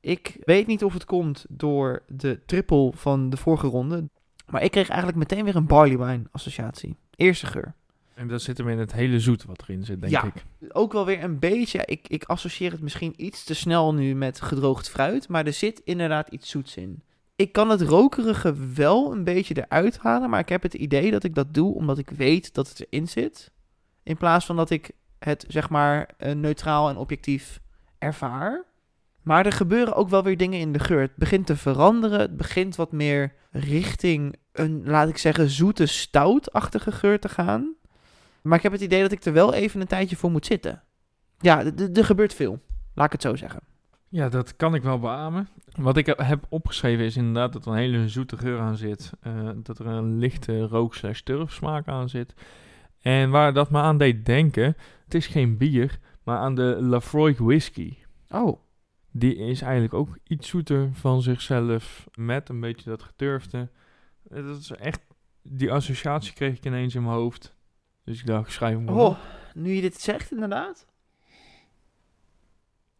Ik weet niet of het komt door de triple van de vorige ronde. Maar ik kreeg eigenlijk meteen weer een barley wine associatie. Eerste geur. En dat zit hem in het hele zoet wat erin zit, denk Ja. ik. Ook wel weer een beetje, ik, ik associeer het misschien iets te snel nu met gedroogd fruit. Maar er zit inderdaad iets zoets in. Ik kan het rokerige wel een beetje eruit halen. Maar ik heb het idee dat ik dat doe omdat ik weet dat het erin zit. In plaats van dat ik het zeg maar eh, neutraal en objectief ervaar. Maar er gebeuren ook wel weer dingen in de geur. Het begint te veranderen. Het begint wat meer richting een, laat ik zeggen, zoete, stoutachtige geur te gaan. Maar ik heb het idee dat ik er wel even een tijdje voor moet zitten. Ja, er gebeurt veel. Laat ik het zo zeggen. Ja, dat kan ik wel beamen. Wat ik heb opgeschreven is inderdaad dat er een hele zoete geur aan zit. eh, dat er een lichte rook slash turfsmaak aan zit. En waar dat me aan deed denken, het is geen bier, maar aan de Lafroig whisky. Oh, Die is eigenlijk ook iets zoeter van zichzelf, met een beetje dat geturfde. Eh, Dat is echt, die associatie kreeg ik ineens in mijn hoofd. Dus ik dacht, schrijf hem oh nu je dit zegt inderdaad.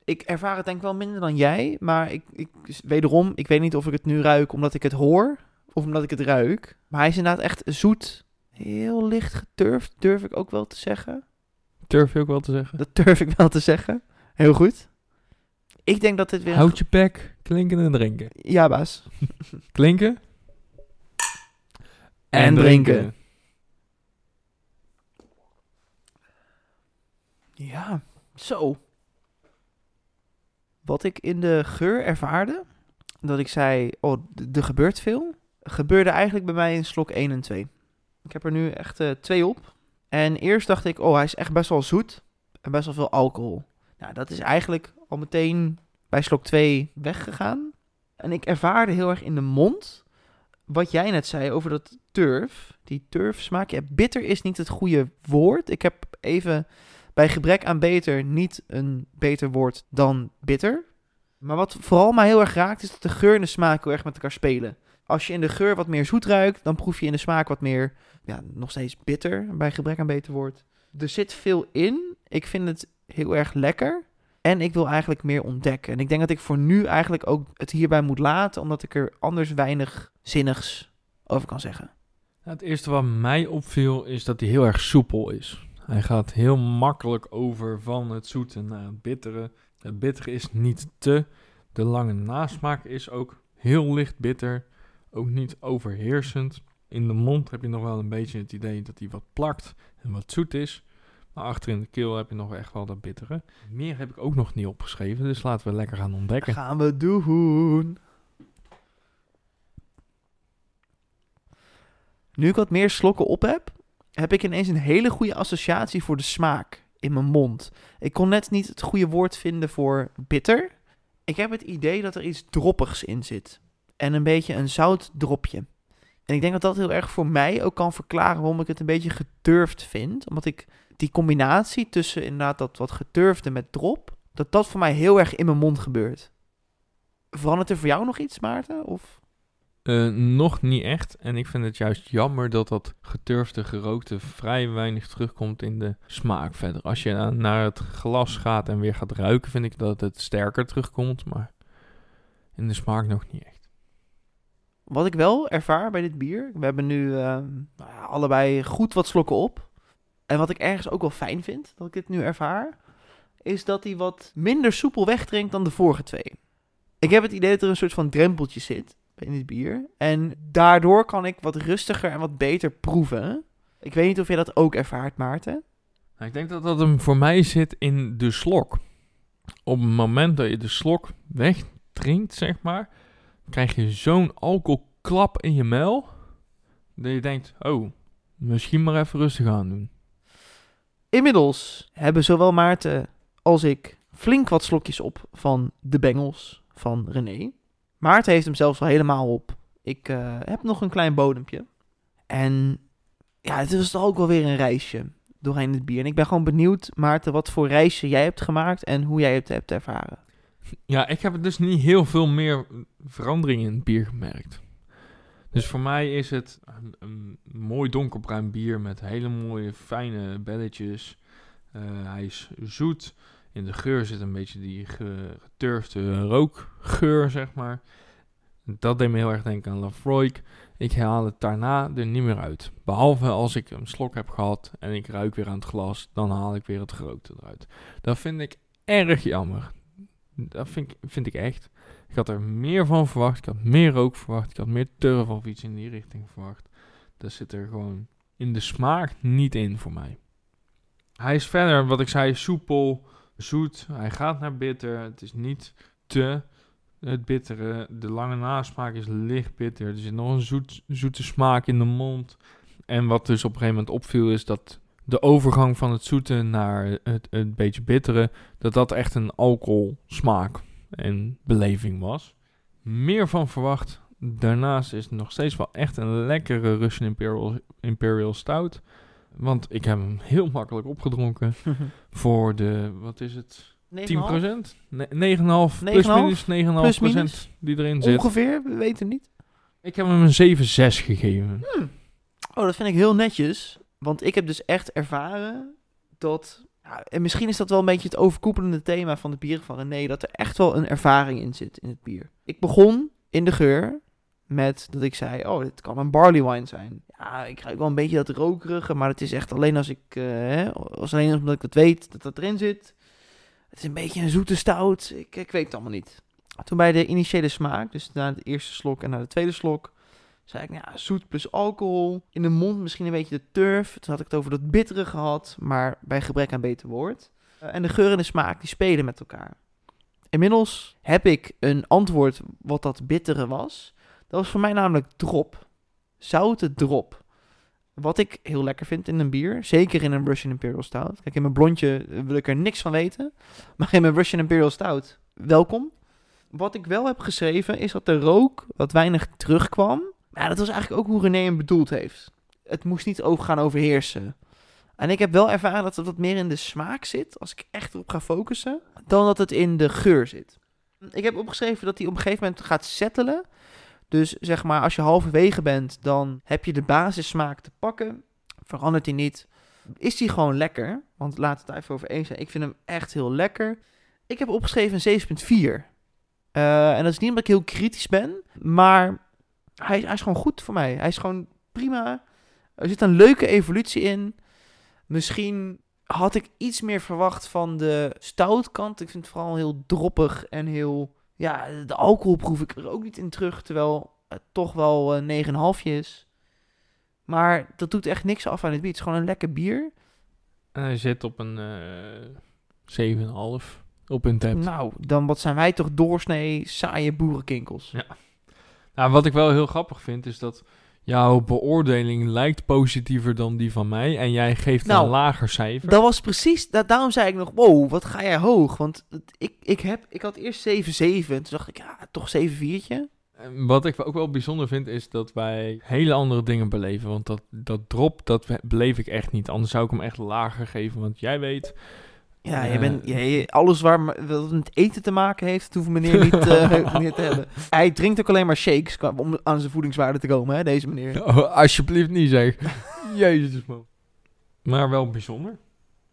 Ik ervaar het denk ik wel minder dan jij. Maar ik, ik, wederom, ik weet niet of ik het nu ruik omdat ik het hoor. Of omdat ik het ruik. Maar hij is inderdaad echt zoet. Heel licht geturfd, durf ik ook wel te zeggen. Durf je ook wel te zeggen. Dat durf ik wel te zeggen. Heel goed. Ik denk dat dit weer... Houd je bek, klinken en drinken. Ja, baas. Klinken. En drinken. Ja, zo. Wat ik in de geur ervaarde, dat ik zei, oh, er gebeurt veel, gebeurde eigenlijk bij mij in slok 1 en 2. Ik heb er nu echt eh, twee op. En eerst dacht ik, oh, hij is echt best wel zoet en best wel veel alcohol. Nou, dat is eigenlijk al meteen bij slok 2 weggegaan. En ik ervaarde heel erg in de mond wat jij net zei over dat turf, die turfsmaak. Ja, bitter is niet het goede woord. Ik heb even bij gebrek aan beter niet een beter woord dan bitter. Maar wat vooral mij heel erg raakt, is dat de geur en de smaak heel erg met elkaar spelen. Als je in de geur wat meer zoet ruikt, dan proef je in de smaak wat meer, ja, nog steeds bitter, bij gebrek aan beter woord. Er zit veel in. Ik vind het heel erg lekker. En ik wil eigenlijk meer ontdekken. En ik denk dat ik voor nu eigenlijk ook het hierbij moet laten, omdat ik er anders weinig zinnigs over kan zeggen. Nou, het eerste wat mij opviel is dat hij heel erg soepel is. Hij gaat heel makkelijk over van het zoete naar het bittere. Het bittere is niet te. De lange nasmaak is ook heel licht bitter. Ook niet overheersend. In de mond heb je nog wel een beetje het idee dat hij wat plakt en wat zoet is. Maar achter in de keel heb je nog echt wel dat bittere. Meer heb ik ook nog niet opgeschreven, dus laten we lekker gaan ontdekken. Gaan we doen. Nu ik wat meer slokken op heb, heb ik ineens een hele goede associatie voor de smaak in mijn mond. Ik kon net niet het goede woord vinden voor bitter. Ik heb het idee dat er iets droppigs in zit. En een beetje een zout dropje. En ik denk dat dat heel erg voor mij ook kan verklaren waarom ik het een beetje gedurfd vind. Omdat ik die combinatie tussen inderdaad dat wat gedurfde met drop, dat dat voor mij heel erg in mijn mond gebeurt. Verandert er voor jou nog iets, Maarten? Of? Eh, nog niet echt. En ik vind het juist jammer dat dat geturfde, gerookte vrij weinig terugkomt in de smaak verder. Als je na- naar het glas gaat en weer gaat ruiken, vind ik dat het sterker terugkomt. Maar in de smaak nog niet echt. Wat ik wel ervaar bij dit bier, we hebben nu ehm, nou allebei goed wat slokken op. En wat ik ergens ook wel fijn vind, dat ik dit nu ervaar, is dat hij wat minder soepel wegdrinkt dan de vorige twee. Ik heb het idee dat er een soort van drempeltje zit in dit bier. En daardoor kan ik wat rustiger en wat beter proeven. Ik weet niet of jij dat ook ervaart, Maarten. Nou, ik denk dat dat hem voor mij zit in de slok. Op het moment dat je de slok wegdrinkt, zeg maar, krijg je zo'n alcoholklap in je mel. Dat je denkt, oh, misschien maar even rustig aan doen. Inmiddels hebben zowel Maarten als ik flink wat slokjes op van de Bengels van René. Maarten heeft hem zelfs al helemaal op. Ik eh, heb nog een klein bodempje. En ja, het was toch ook wel weer een reisje doorheen het bier. En ik ben gewoon benieuwd, Maarten, wat voor reisje jij hebt gemaakt en hoe jij het hebt ervaren. Ja, ik heb dus niet heel veel meer verandering in het bier gemerkt. Dus voor mij is het een, een mooi donkerbruin bier met hele mooie fijne belletjes. Eh, hij is zoet. In de geur zit een beetje die ge- geturfde rookgeur, zeg maar. Dat deed me heel erg denken aan Lafroig. Ik haal het daarna er niet meer uit. Behalve als ik een slok heb gehad en ik ruik weer aan het glas, dan haal ik weer het gerookte eruit. Dat vind ik erg jammer. Dat vind ik, vind ik echt. Ik had er meer van verwacht. Ik had meer rook verwacht. Ik had meer turf of iets in die richting verwacht. Dat zit er gewoon in de smaak niet in voor mij. Hij is verder, wat ik zei, soepel, zoet. Hij gaat naar bitter. Het is niet te het bittere. De lange nasmaak is licht bitter. Er zit nog een zoet, zoete smaak in de mond. En wat dus op een gegeven moment opviel is dat de overgang van het zoete naar het, het beetje bittere, dat dat echt een alcoholsmaak en beleving was. Meer van verwacht. Daarnaast is het nog steeds wel echt een lekkere Russian Imperial, Imperial Stout. Want ik heb hem heel makkelijk opgedronken voor de, wat is het, 10%? Nee, 9,5 plus 9,5? minus 9,5% Plus minus? die erin zit. Ongeveer, we weten niet. Ik heb hem een 7,6 gegeven. Oh, dat vind ik heel netjes. Want ik heb dus echt ervaren dat... Ja, en misschien is dat wel een beetje het overkoepelende thema van de bieren van René... dat er echt wel een ervaring in zit in het bier. Ik begon in de geur met dat ik zei... oh, dit kan een barley wine zijn. Ja, ik ruik wel een beetje dat rokerige... maar het is echt alleen als ik... eh, hè, als alleen omdat ik dat weet dat dat erin zit. Het is een beetje een zoete stout. Ik, ik weet het allemaal niet. Toen bij de initiële smaak, dus na de eerste slok en na de tweede slok... zei ik, nou zoet plus alcohol. In de mond misschien een beetje de turf. Toen had ik het over dat bittere gehad, maar bij gebrek aan beter woord. Eh, en de geur en de smaak, die spelen met elkaar. Inmiddels heb ik een antwoord wat dat bittere was. Dat was voor mij namelijk drop. Zoute drop. Wat ik heel lekker vind in een bier. Zeker in een Russian Imperial Stout. Kijk, in mijn blondje wil ik er niks van weten. Maar in mijn Russian Imperial Stout, welkom. Wat ik wel heb geschreven is dat de rook wat weinig terugkwam. Maar ja, dat was eigenlijk ook hoe René hem bedoeld heeft. Het moest niet over gaan overheersen. En ik heb wel ervaren dat het wat meer in de smaak zit, als ik echt erop ga focussen, dan dat het in de geur zit. Ik heb opgeschreven dat hij op een gegeven moment gaat settelen. Dus zeg maar, als je halverwege bent, dan heb je de basissmaak te pakken. Verandert hij niet. Is hij gewoon lekker? Want laat het even over eens zijn. Ik vind hem echt heel lekker. Ik heb opgeschreven een 7,4. Eh, en dat is niet omdat ik heel kritisch ben, maar hij, hij is gewoon goed voor mij. Hij is gewoon prima. Er zit een leuke evolutie in. Misschien had ik iets meer verwacht van de stoutkant. Ik vind het vooral heel droppig en heel... Ja, de alcohol proef ik er ook niet in terug, terwijl het toch wel een 9,5 is. Maar dat doet echt niks af aan het bier. Het is gewoon een lekker bier. En hij zit op een eh 7,5 op een tap. Nou, dan wat zijn wij toch doorsnee saaie boerenkinkels. Ja. Nou, wat ik wel heel grappig vind, is dat jouw beoordeling lijkt positiever dan die van mij. En jij geeft Nou, een lager cijfer. Dat was precies, da- daarom zei ik nog, wow, wat ga jij hoog? Want ik, ik, heb, ik had eerst 7,7 en toen dacht ik, ja, toch 7,4'tje. En Wat ik ook wel bijzonder vind, is dat wij hele andere dingen beleven. Want dat, dat drop, dat beleef ik echt niet. Anders zou ik hem echt lager geven. Want jij weet... Ja, Eh. je bent, je- je- alles waar met eten te maken heeft, hoeft meneer niet, eh, niet te hebben. Hij drinkt ook alleen maar shakes om aan zijn voedingswaarde te komen, hè, deze meneer. Oh, alsjeblieft niet zeg. Jezus man. Maar wel bijzonder.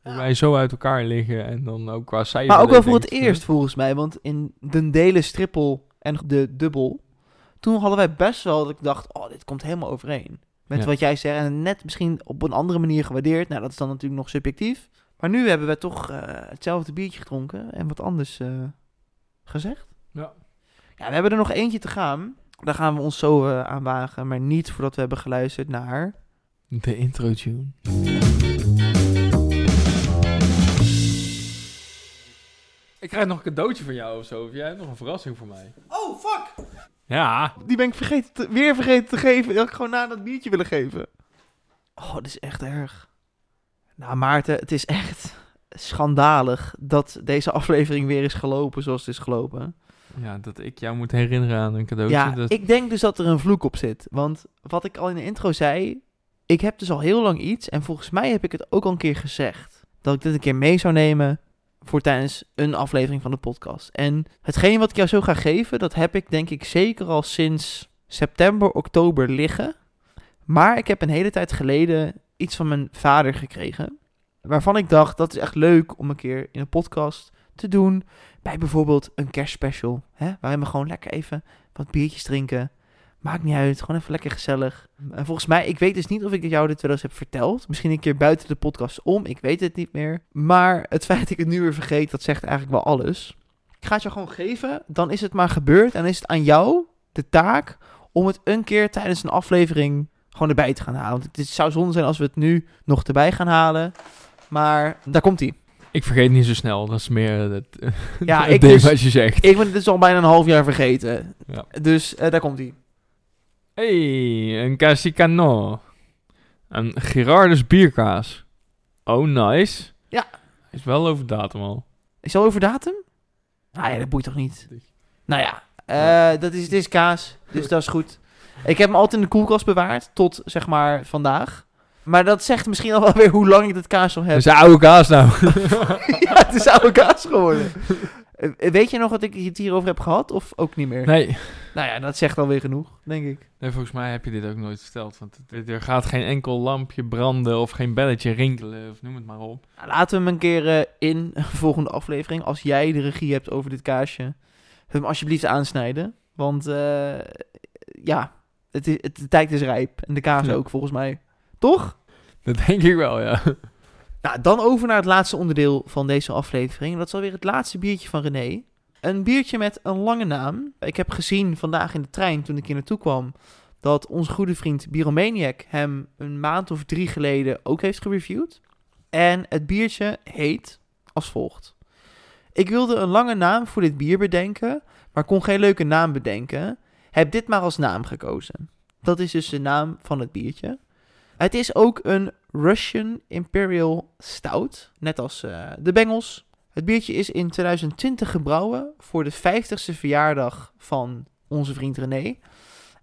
Dat wij zo uit elkaar liggen en dan ook qua cijfer. Maar ook wel voor het eerst volgens mij, want in de delen strippel en de dubbel, toen hadden wij best wel dat ik dacht, oh, dit komt helemaal overeen. Met Ja. wat jij zegt en net misschien op een andere manier gewaardeerd. Nou, dat is dan natuurlijk nog subjectief. Maar nu hebben we toch eh, hetzelfde biertje gedronken en wat anders eh, gezegd. Ja. Ja, we hebben er nog eentje te gaan. Daar gaan we ons zo eh, aan wagen, maar niet voordat we hebben geluisterd naar... De intro tune. Ik krijg nog een cadeautje van jou of zo. Of jij hebt nog een verrassing voor mij. Oh, fuck! Ja. Die ben ik vergeten te- weer vergeten te geven. Die had ik gewoon na dat biertje willen geven. Oh, dit is echt erg. Nou, Maarten, het is echt schandalig dat deze aflevering weer is gelopen zoals het is gelopen. Ja, dat ik jou moet herinneren aan een cadeautje. Ja, dat... ik denk dus dat er een vloek op zit. Want wat ik al in de intro zei, ik heb dus al heel lang iets. En volgens mij heb ik het ook al een keer gezegd. Dat ik dit een keer mee zou nemen voor tijdens een aflevering van de podcast. En hetgeen wat ik jou zo ga geven, dat heb ik denk ik zeker al sinds september, oktober liggen. Maar ik heb een hele tijd geleden iets van mijn vader gekregen. Waarvan ik dacht, dat is echt leuk om een keer in een podcast te doen. Bij bijvoorbeeld een kerstspecial. Hè, waarin we gewoon lekker even wat biertjes drinken. Maakt niet uit, gewoon even lekker gezellig. En volgens mij, ik weet dus niet of ik jou dit wel eens heb verteld. Misschien een keer buiten de podcast om, ik weet het niet meer. Maar het feit dat ik het nu weer vergeet, dat zegt eigenlijk wel alles. Ik ga het je gewoon geven, dan is het maar gebeurd. En is het aan jou de taak om het een keer tijdens een aflevering gewoon erbij te gaan halen. Want het zou zonde zijn als we het nu nog erbij gaan halen. Maar daar komt hij. Ik vergeet niet zo snel. Dat is meer het, Ja, het ik ding dus- wat je zegt. Ik ben het dus al bijna een half jaar vergeten. Ja. Dus eh, daar komt hij. hey, een Casicano. Een Gerardus bierkaas. Oh, nice. Ja. Is wel over datum al. Is al over datum? Nou ja, dat boeit toch niet? Nou ja, eh, dat is, het is kaas, dus dat is goed. Ik heb hem altijd in de koelkast bewaard, tot zeg maar vandaag. Maar dat zegt misschien al wel weer hoe lang ik dat kaas al heb. is oude kaas nou. ja, het is oude kaas geworden. Eh, Weet je nog wat ik het hierover heb gehad, of ook niet meer? nee. Nou ja, dat zegt alweer genoeg, denk ik. nee, volgens mij heb je dit ook nooit verteld. Want het- er gaat geen enkel lampje branden of geen belletje rinkelen of noem het maar op. Nou, laten we hem een keer eh, in een volgende aflevering, als jij de regie hebt over dit kaasje, hem alsjeblieft aansnijden. Want eh, ja, het is, het, de tijd is rijp. En de kaas Ja. ook, volgens mij. Toch? Dat denk ik wel, ja. Nou, dan over naar het laatste onderdeel van deze aflevering. Dat is alweer het laatste biertje van René. Een biertje met een lange naam. Ik heb gezien vandaag in de trein, toen ik hier naartoe kwam, dat onze goede vriend Biromaniac hem een maand of drie geleden ook heeft gereviewd. En het biertje heet als volgt. Ik wilde een lange naam voor dit bier bedenken, maar kon geen leuke naam bedenken. Heb dit maar als naam gekozen. Dat is dus de naam van het biertje. Het is ook een Russian Imperial Stout, net als eh, de Bengels. Het biertje is in 2020 gebrouwen voor de 50ste verjaardag van onze vriend René.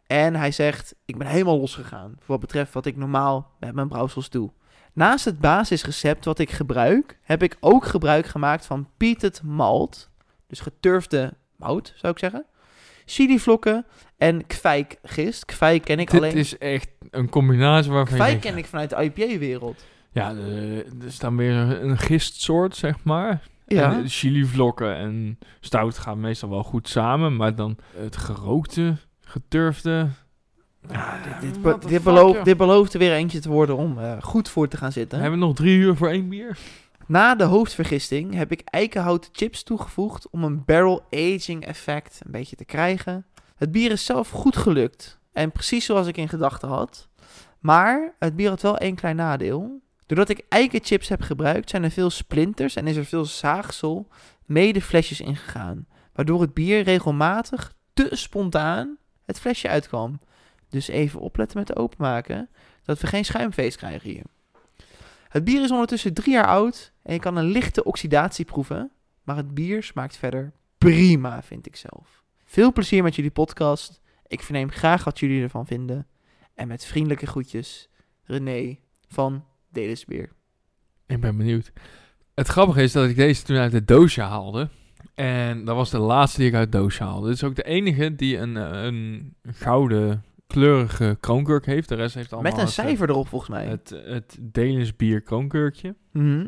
En hij zegt, ik ben helemaal losgegaan voor wat betreft wat ik normaal met mijn brouwsels doe. Naast het basisrecept wat ik gebruik, heb ik ook gebruik gemaakt van peated malt. Dus geturfde mout, zou ik zeggen. Chilivlokken en kwijkgist. Kwijk ken ik Dit alleen. is echt een combinatie waarvan je Kwijk denkt, ken ik vanuit de IPA-wereld. Ja, eh, er staan weer een gistsoort, zeg maar. Ja. En, eh, chilivlokken en stout gaan meestal wel goed samen, maar dan het gerookte, geturfde. Ja, dit, dit, be- dit, belooft, dit er weer eentje te worden om eh, goed voor te gaan zitten. Hebben we nog drie uur voor één bier? Na de hoofdvergisting heb ik eikenhouten chips toegevoegd om een barrel aging effect een beetje te krijgen. Het bier is zelf goed gelukt en precies zoals ik in gedachten had. Maar het bier had wel één klein nadeel. Doordat ik eikenchips heb gebruikt zijn er veel splinters en is er veel zaagsel mee de flesjes ingegaan. Waardoor het bier regelmatig te spontaan het flesje uitkwam. Dus even opletten met openmaken dat we geen schuimfeest krijgen hier. Het bier is ondertussen drie jaar oud en je kan een lichte oxidatie proeven. Maar het bier smaakt verder prima, vind ik zelf. Veel plezier met jullie podcast. Ik verneem graag wat jullie ervan vinden. En met vriendelijke groetjes, René van Delisbeer. Ik ben benieuwd. Het grappige is dat ik deze toen uit het doosje haalde. En dat was de laatste die ik uit het doosje haalde. Dit is ook de enige die een, eh, een gouden kleurige kroonkurk heeft. De rest heeft allemaal Met een het, cijfer erop, volgens mij. Het, het bier kroonkurkje. Mhm.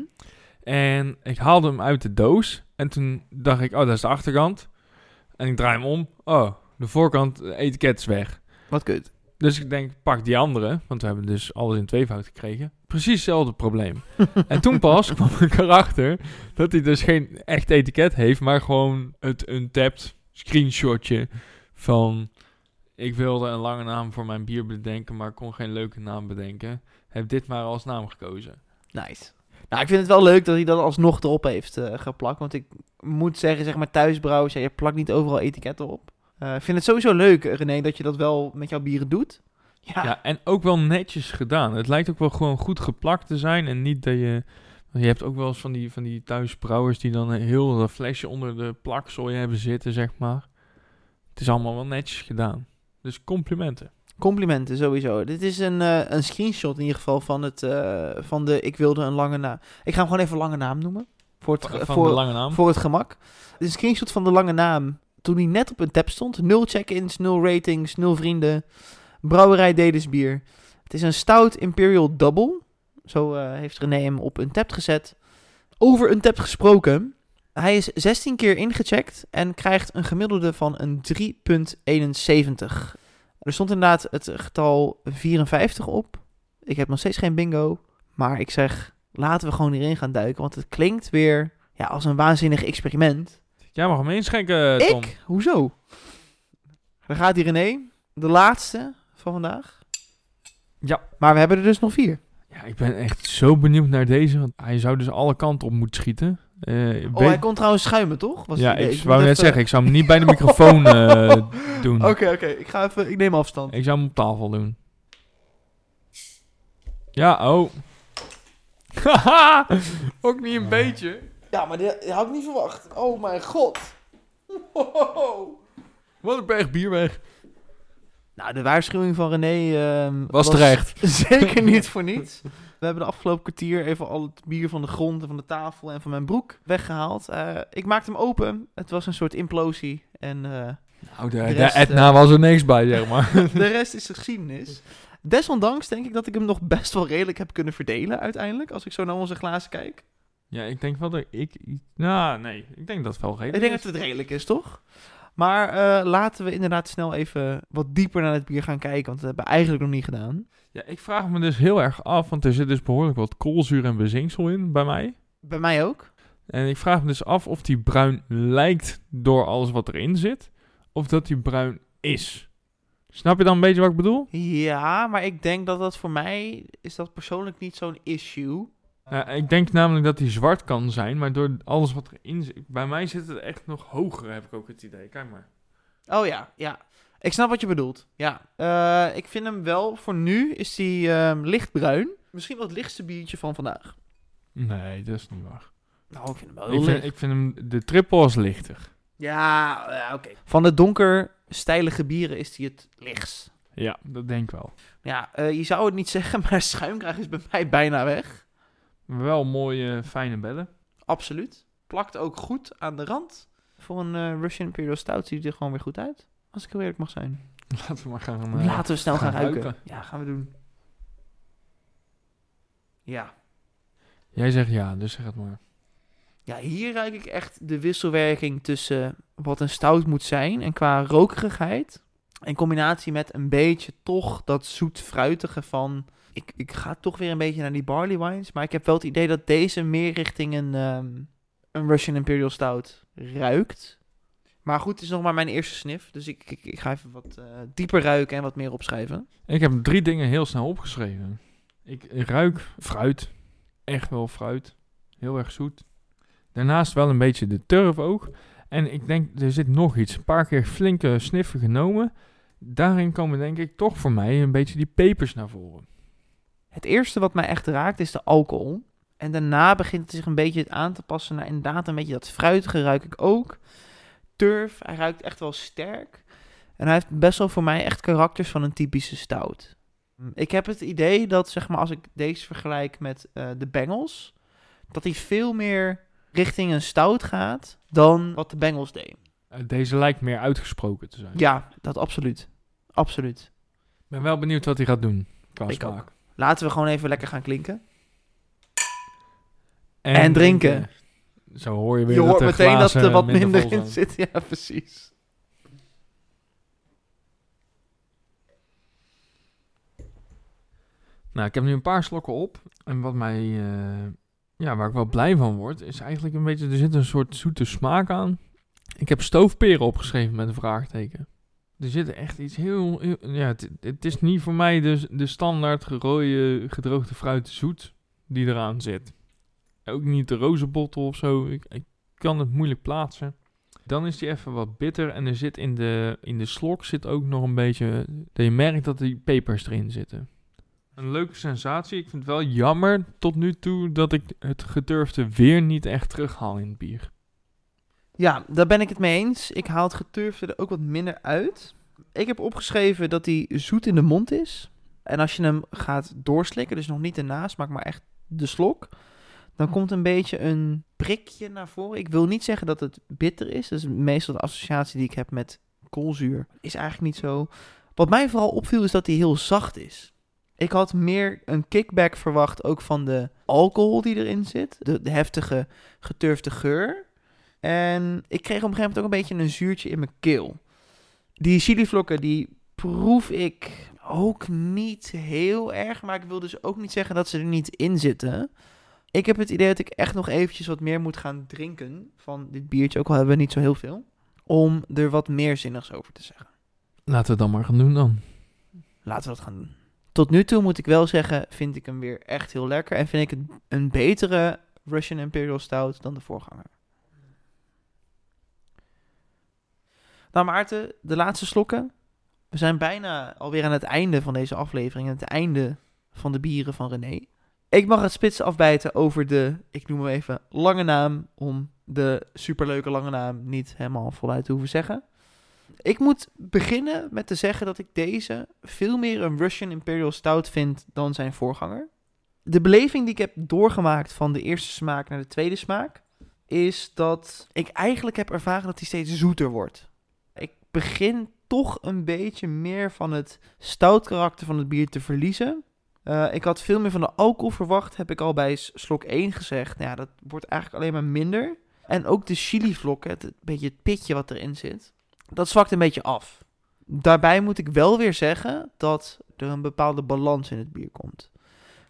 En ik haalde hem uit de doos. En toen dacht ik, oh, dat is de achterkant. En ik draai hem om. Oh, de voorkant, het etiket is weg. Wat kut. Dus ik denk, pak die andere. Want we hebben dus alles in tweevoud gekregen. Precies hetzelfde probleem. en toen pas kwam ik erachter dat hij dus geen echt etiket heeft. Maar gewoon het untapped screenshotje van... Ik wilde een lange naam voor mijn bier bedenken, maar kon geen leuke naam bedenken. Heb dit maar als naam gekozen. Nice. Nou, ik vind het wel leuk dat hij dat alsnog erop heeft eh, geplakt. Want ik moet zeggen, zeg maar thuisbrouwers, ja, je plakt niet overal etiketten op. Eh, ik vind het sowieso leuk, René, dat je dat wel met jouw bieren doet. Ja, Ja, en ook wel netjes gedaan. Het lijkt ook wel gewoon goed geplakt te zijn. En niet dat je... Je hebt ook wel eens van die, van die thuisbrouwers die dan een heel flesje onder de plakzooi hebben zitten, zeg maar. Het is allemaal wel netjes gedaan. Dus complimenten. Complimenten sowieso. Dit is een, eh, een screenshot in ieder geval van, het, eh, van de ik wilde een lange naam. Ik ga hem gewoon even lange naam noemen. Voor het, Van voor, de lange naam. voor het gemak. Dit is een screenshot van de lange naam toen hij net op een tab stond. Nul check-ins, nul ratings, nul vrienden. Brouwerij Dedesbier. Het is een stout Imperial Double. Zo eh, heeft René hem op een tab gezet. Over een tab gesproken. Hij is 16 keer ingecheckt en krijgt een gemiddelde van een 3.71. Er stond inderdaad het getal 54 op. Ik heb nog steeds geen bingo. Maar ik zeg, laten we gewoon hierin gaan duiken. Want het klinkt weer ja, als een waanzinnig experiment. Jij mag hem inschenken, Tom. Ik? Hoezo? Dan gaat hier René. De laatste van vandaag. Ja. Maar we hebben er dus nog vier. Ja, ik ben echt zo benieuwd naar deze. Want hij zou dus alle kanten op moeten schieten. Eh, Oh, hij kon trouwens schuimen, toch? Was ja, ik moet wou net even- zeggen, ik zou hem niet bij de microfoon eh, doen. Oké, oké. Ik ga even... Ik neem afstand. Ik zou hem op tafel doen. Ja, oh. Haha, Ook niet een beetje. Ja, maar die, die had ik niet verwacht. Oh mijn god. Wow. Wat een berg bier weg. Nou, de waarschuwing van René ehm, Was terecht. Zeker niet voor niets. We hebben de afgelopen kwartier even al het bier van de grond en van de tafel en van mijn broek weggehaald. Eh, ik maakte hem open. Het was een soort implosie. En eh, Nou, de, De de rest, Etna was er niks bij, zeg maar. de rest is geschiedenis. Desondanks denk ik dat ik hem nog best wel redelijk heb kunnen verdelen uiteindelijk. Als ik zo naar onze glazen kijk. ja, ik denk wel dat ik... Nou, nee. Ik denk dat het wel redelijk Ik denk is. dat het redelijk is, toch? Maar eh, laten we inderdaad snel even wat dieper naar het bier gaan kijken. Want dat hebben we eigenlijk nog niet gedaan. Ja, ik vraag me dus heel erg af, want er zit dus behoorlijk wat koolzuur en bezinksel in bij mij. Bij mij ook. En ik vraag me dus af of die bruin lijkt door alles wat erin zit, of dat die bruin is. Snap je dan een beetje wat ik bedoel? Ja, maar ik denk dat dat voor mij is dat persoonlijk niet zo'n issue. Ja, ik denk namelijk dat die zwart kan zijn, maar door alles wat erin zit... Bij mij zit het echt nog hoger, heb ik ook het idee. Kijk maar. Oh ja, ja. Ik snap wat je bedoelt. Ja. Eh, ik vind hem wel, voor nu is hij ehm, lichtbruin. Misschien wel het lichtste biertje van vandaag. Nee, dat is niet waar. Nou, ik vind hem wel heel Ik vind, licht. ik vind hem, de triple is lichter. Ja, ja oké. Van de donker stijlige bieren is hij het lichtst. Ja, dat denk ik wel. Ja, eh, je zou het niet zeggen, maar schuimkraag is bij mij bijna weg. Wel mooie, fijne bellen. Absoluut. Plakt ook goed aan de rand. Voor een eh, Russian Imperial Stout ziet hij er gewoon weer goed uit. Als ik heel eerlijk mag zijn. Laten we maar gaan... eh, Laten we snel gaan, gaan ruiken. ruiken. Ja, gaan we doen. Ja. Jij zegt ja, dus zeg het maar. Ja, hier ruik ik echt de wisselwerking tussen wat een stout moet zijn en qua rokerigheid. In combinatie met een beetje toch dat zoet-fruitige van... Ik, ik ga toch weer een beetje naar die barley wines. Maar ik heb wel het idee dat deze meer richting een, ehm, een Russian Imperial Stout ruikt. Maar goed, het is nog maar mijn eerste sniff. Dus ik, ik, ga even wat eh, dieper ruiken en wat meer opschrijven. Ik heb drie dingen heel snel opgeschreven. Ik ruik fruit. Echt wel fruit. Heel erg zoet. Daarnaast wel een beetje de turf ook. En ik denk, er zit nog iets. Een paar keer flinke sniffen genomen. Daarin komen denk ik toch voor mij een beetje die pepers naar voren. Het eerste wat mij echt raakt is de alcohol. En daarna begint het zich een beetje aan te passen naar inderdaad een beetje dat fruitige ruik ik ook. Turf, hij ruikt echt wel sterk. En hij heeft best wel voor mij echt karakters van een typische stout. Ik heb het idee dat, zeg maar, als ik deze vergelijk met eh, de Bengals, dat hij veel meer richting een stout gaat dan wat de Bengals deed. Eh, Deze lijkt meer uitgesproken te zijn. Ja, dat absoluut. Absoluut. Ik ben wel benieuwd wat hij gaat doen. Qua Ik smaak. Laten we gewoon even lekker gaan klinken. En drinken. Zo hoor je weer Je hoort meteen dat er wat minder in zit. Ja, precies. Nou, ik heb nu een paar slokken op. En wat mij, eh, ja, waar ik wel blij van word, is eigenlijk een beetje, er zit een soort zoete smaak aan. Ik heb stoofperen opgeschreven met een vraagteken. Er zit echt iets heel, ja, het, het is niet voor mij de, de standaard gerooide, gedroogde fruit zoet die eraan zit. Ook niet de rozenbottel of zo. Ik, ik kan het moeilijk plaatsen. Dan is die even wat bitter en er zit in de, in de slok zit ook nog een beetje, dat je merkt dat die pepers erin zitten. Een leuke sensatie. Ik vind het wel jammer tot nu toe dat ik het gedurfde weer niet echt terughaal in het bier. Ja, daar ben ik het mee eens. Ik haal het geturfde er ook wat minder uit. Ik heb opgeschreven dat hij zoet in de mond is. En als je hem gaat doorslikken, dus nog niet de nasmaak, maar echt de slok, dan komt een beetje een prikje naar voren. Ik wil niet zeggen dat het bitter is. Dat is meestal de associatie die ik heb met koolzuur. Is eigenlijk niet zo. Wat mij vooral opviel is dat hij heel zacht is. Ik had meer een kickback verwacht, ook van de alcohol die erin zit. De, de heftige geturfde geur. En ik kreeg op een gegeven moment ook een beetje een zuurtje in mijn keel. Die chilivlokken, die proef ik ook niet heel erg. Maar ik wil dus ook niet zeggen dat ze er niet in zitten. Ik heb het idee dat ik echt nog eventjes wat meer moet gaan drinken van dit biertje. Ook al hebben we niet zo heel veel. Om er wat meer zinnigs over te zeggen. Laten we het dan maar gaan doen dan. Laten we dat gaan doen. Tot nu toe moet ik wel zeggen, vind ik hem weer echt heel lekker. En vind ik het een betere Russian Imperial Stout dan de voorganger. Nou Maarten, de laatste slokken. We zijn bijna alweer aan het einde van deze aflevering. Aan het einde van de bieren van René. Ik mag het spits afbijten over de, ik noem hem even, lange naam. Om de superleuke lange naam niet helemaal voluit te hoeven zeggen. Ik moet beginnen met te zeggen dat ik deze veel meer een Russian Imperial Stout vind dan zijn voorganger. De beleving die ik heb doorgemaakt van de eerste smaak naar de tweede smaak, is dat ik eigenlijk heb ervaren dat hij steeds zoeter wordt. Begin toch een beetje meer van het stout karakter van het bier te verliezen. Uh, ik had veel meer van de alcohol verwacht, heb ik al bij slok 1 gezegd. Nou ja, dat wordt eigenlijk alleen maar minder. En ook de chilivlokken, het, het beetje het pitje wat erin zit, dat zwakt een beetje af. Daarbij moet ik wel weer zeggen dat er een bepaalde balans in het bier komt.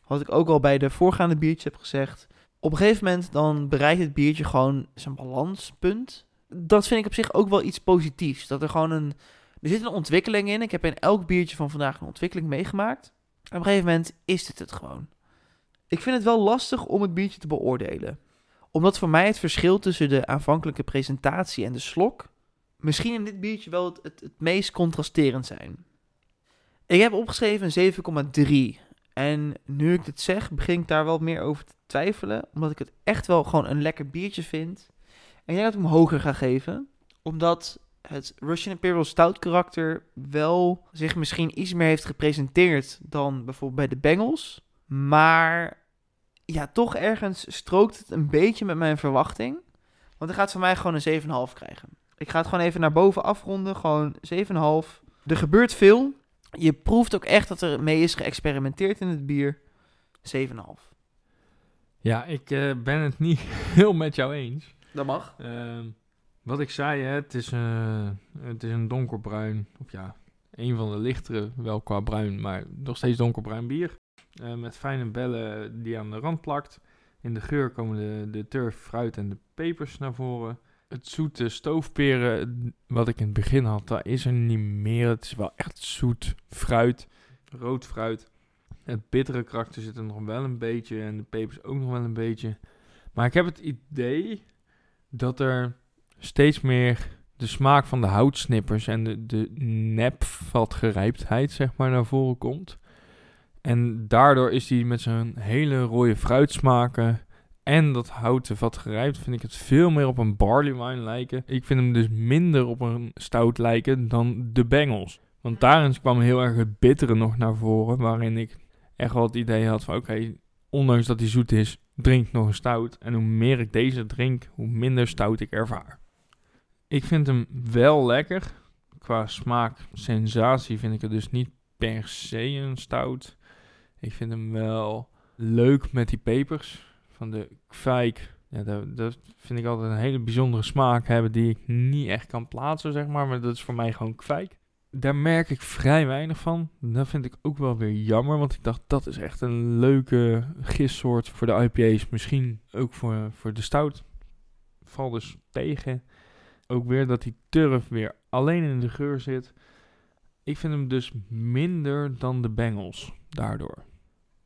Wat ik ook al bij de voorgaande biertjes heb gezegd. Op een gegeven moment dan bereikt het biertje gewoon zijn balanspunt. Dat vind ik op zich ook wel iets positiefs. Dat er gewoon een... Er zit een ontwikkeling in. Ik heb in elk biertje van vandaag een ontwikkeling meegemaakt. Op een gegeven moment is dit het gewoon. Ik vind het wel lastig om het biertje te beoordelen. Omdat voor mij het verschil tussen de aanvankelijke presentatie en de slok... misschien in dit biertje wel het, het, het meest contrasterend zijn. Ik heb opgeschreven een 7,3. En nu ik dit zeg, begin ik daar wel meer over te twijfelen. Omdat ik het echt wel gewoon een lekker biertje vind. En ik denk dat ik hem hoger ga geven. Omdat het Russian Imperial Stout karakter wel zich misschien iets meer heeft gepresenteerd dan bijvoorbeeld bij de Bengals. Maar ja, toch ergens strookt het een beetje met mijn verwachting. Want hij gaat van mij gewoon een 7,5 krijgen. Ik ga het gewoon even naar boven afronden. Gewoon 7,5. Er gebeurt veel. Je proeft ook echt dat er mee is geëxperimenteerd in het bier. 7,5. Ja, ik uh, ben het niet heel met jou eens. Dat mag. Uh, wat ik zei, hè, het, is, uh, het is een donkerbruin, of ja, een van de lichtere, wel qua bruin, maar nog steeds donkerbruin bier. Uh, met fijne bellen die aan de rand plakt. In de geur komen de, de turf, fruit en de pepers naar voren het zoete stoofperen, wat ik in het begin had, daar is er niet meer. Het is wel echt zoet fruit, rood fruit. Het bittere karakter zit er nog wel een beetje en de pepers ook nog wel een beetje. Maar ik heb het idee dat er steeds meer de smaak van de houtsnippers en de, de nepvatgerijptheid zeg maar naar voren komt. En daardoor is hij met zijn hele rode fruitsmaken en dat houten vat gerijpt vind ik het veel meer op een barley wine lijken. Ik vind hem dus minder op een stout lijken dan de Bengals. Want daarin kwam heel erg het bittere nog naar voren, waarin ik echt wel het idee had van oké, ondanks dat hij zoet is, drink nog een stout. En hoe meer ik deze drink, hoe minder stout ik ervaar. Ik vind hem wel lekker. Qua smaak, sensatie vind ik het dus niet per se een stout. Ik vind hem wel leuk met die pepers van de kwijk. Ja, dat, dat, vind ik altijd een hele bijzondere smaak hebben die ik niet echt kan plaatsen, zeg maar. Maar dat is voor mij gewoon kwijk. Daar merk ik vrij weinig van. Dat vind ik ook wel weer jammer, want ik dacht dat is echt een leuke gistsoort voor de IPA's. Misschien ook voor, voor de stout. Val dus tegen. Ook weer dat die turf weer alleen in de geur zit. Ik vind hem dus minder dan de Bengals daardoor.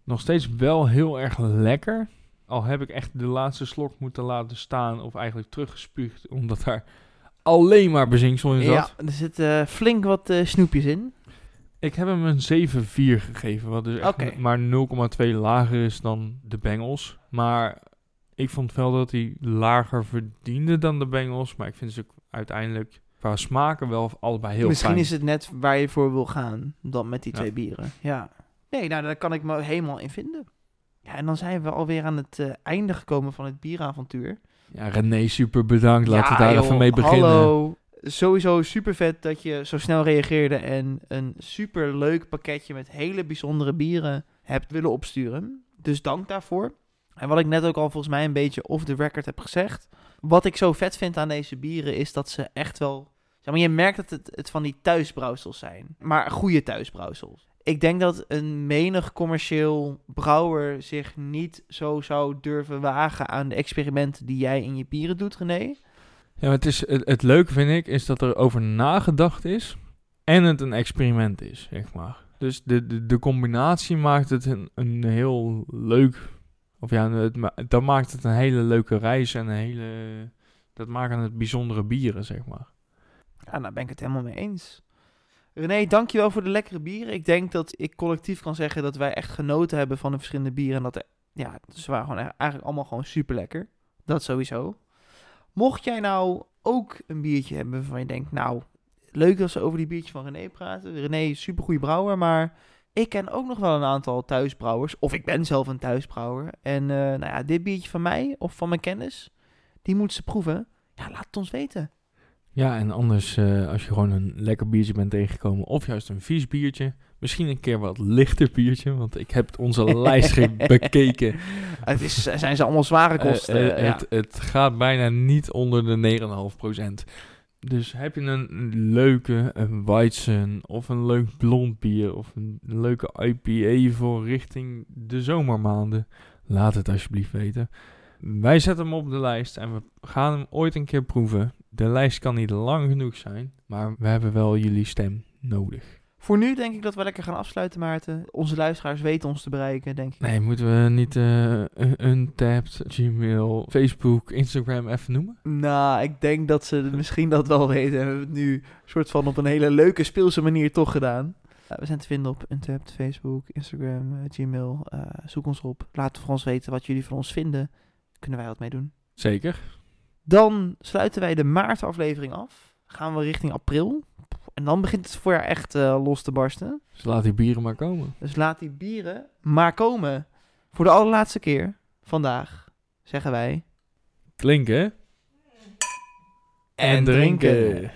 Nog steeds wel heel erg lekker. Al heb ik echt de laatste slok moeten laten staan of eigenlijk teruggespuugd, omdat daar alleen maar bezinksel in zat. Ja, er zitten flink wat uh, snoepjes in. Ik heb hem een 7-4 gegeven, wat dus echt maar 0,2 lager is dan de Bengals. Maar ik vond wel dat hij lager verdiende dan de Bengals, maar ik vind ze uiteindelijk qua smaken wel allebei heel Misschien is het net waar je voor wil gaan, dan met die twee bieren. Ja. Nee, nou, daar kan ik me helemaal in vinden. Ja, en dan zijn we alweer aan het uh, einde gekomen van het bieravontuur. Ja, René, super bedankt. Laten we daar even mee beginnen. Hallo. Sowieso super vet dat je zo snel reageerde en een super leuk pakketje met hele bijzondere bieren hebt willen opsturen. Dus dank daarvoor. En wat ik net ook al volgens mij een beetje off the record heb gezegd. Wat ik zo vet vind aan deze bieren is dat ze echt wel... Zeg maar, je merkt dat het, het van die thuisbrouwsels zijn. Maar goede thuisbrouwsels ik denk dat een menig commercieel brouwer zich niet zo zou durven wagen aan de experimenten die jij in je bieren doet, René. Ja, het, is, het, het leuke vind ik, is dat er over nagedacht is en het een experiment is, zeg maar. Dus de, de, de combinatie maakt het een, een heel leuk, of ja, het, dat maakt het een hele leuke reis en een hele, dat maken het bijzondere bieren, zeg maar. Ja, nou ben ik het helemaal mee eens. René, dankjewel voor de lekkere bieren. Ik denk dat ik collectief kan zeggen dat wij echt genoten hebben van de verschillende bieren. En dat ja, ze waren gewoon eigenlijk allemaal gewoon super lekker. Dat sowieso. Mocht jij nou ook een biertje hebben waarvan je denkt, nou, leuk dat ze over die biertje van René praten. René is super goede brouwer, maar ik ken ook nog wel een aantal thuisbrouwers. Of ik ben zelf een thuisbrouwer. En eh, nou ja, dit biertje van mij of van mijn kennis, die moeten ze proeven. Ja, laat het ons weten. Ja, en anders eh, als je gewoon een lekker biertje bent tegengekomen of juist een vies biertje. Misschien een keer wat lichter biertje, want ik heb onze lijst bekeken. Het is, zijn ze allemaal zware Eh, kosten. eh, ja. het, het gaat bijna niet onder de 9,5%. Dus heb je een leuke een Weizen of een leuk blond bier of een leuke IPA voor richting de zomermaanden, laat het alsjeblieft weten. Wij zetten hem op de lijst en we gaan hem ooit een keer proeven. De lijst kan niet lang genoeg zijn, maar we hebben wel jullie stem nodig. Voor nu denk ik dat we lekker gaan afsluiten, Maarten. Onze luisteraars weten ons te bereiken, denk ik. Nee, moeten we niet eh Untapped, Gmail, Facebook, Instagram even noemen? Nou, ik denk dat ze misschien dat wel weten. En we hebben het nu soort van op een hele leuke speelse manier toch gedaan. Eh, we zijn te vinden op Untapped, Facebook, Instagram, eh, Gmail. Zoek ons op. Laat voor ons weten wat jullie van ons vinden. Kunnen wij wat mee doen. Zeker. Dan sluiten wij de maartaflevering af. Gaan we richting april. En dan begint het voorjaar echt eh, los te barsten. Dus laat die bieren maar komen. Dus laat die bieren maar komen. Voor de allerlaatste keer vandaag zeggen wij... Klinken En drinken. drinken.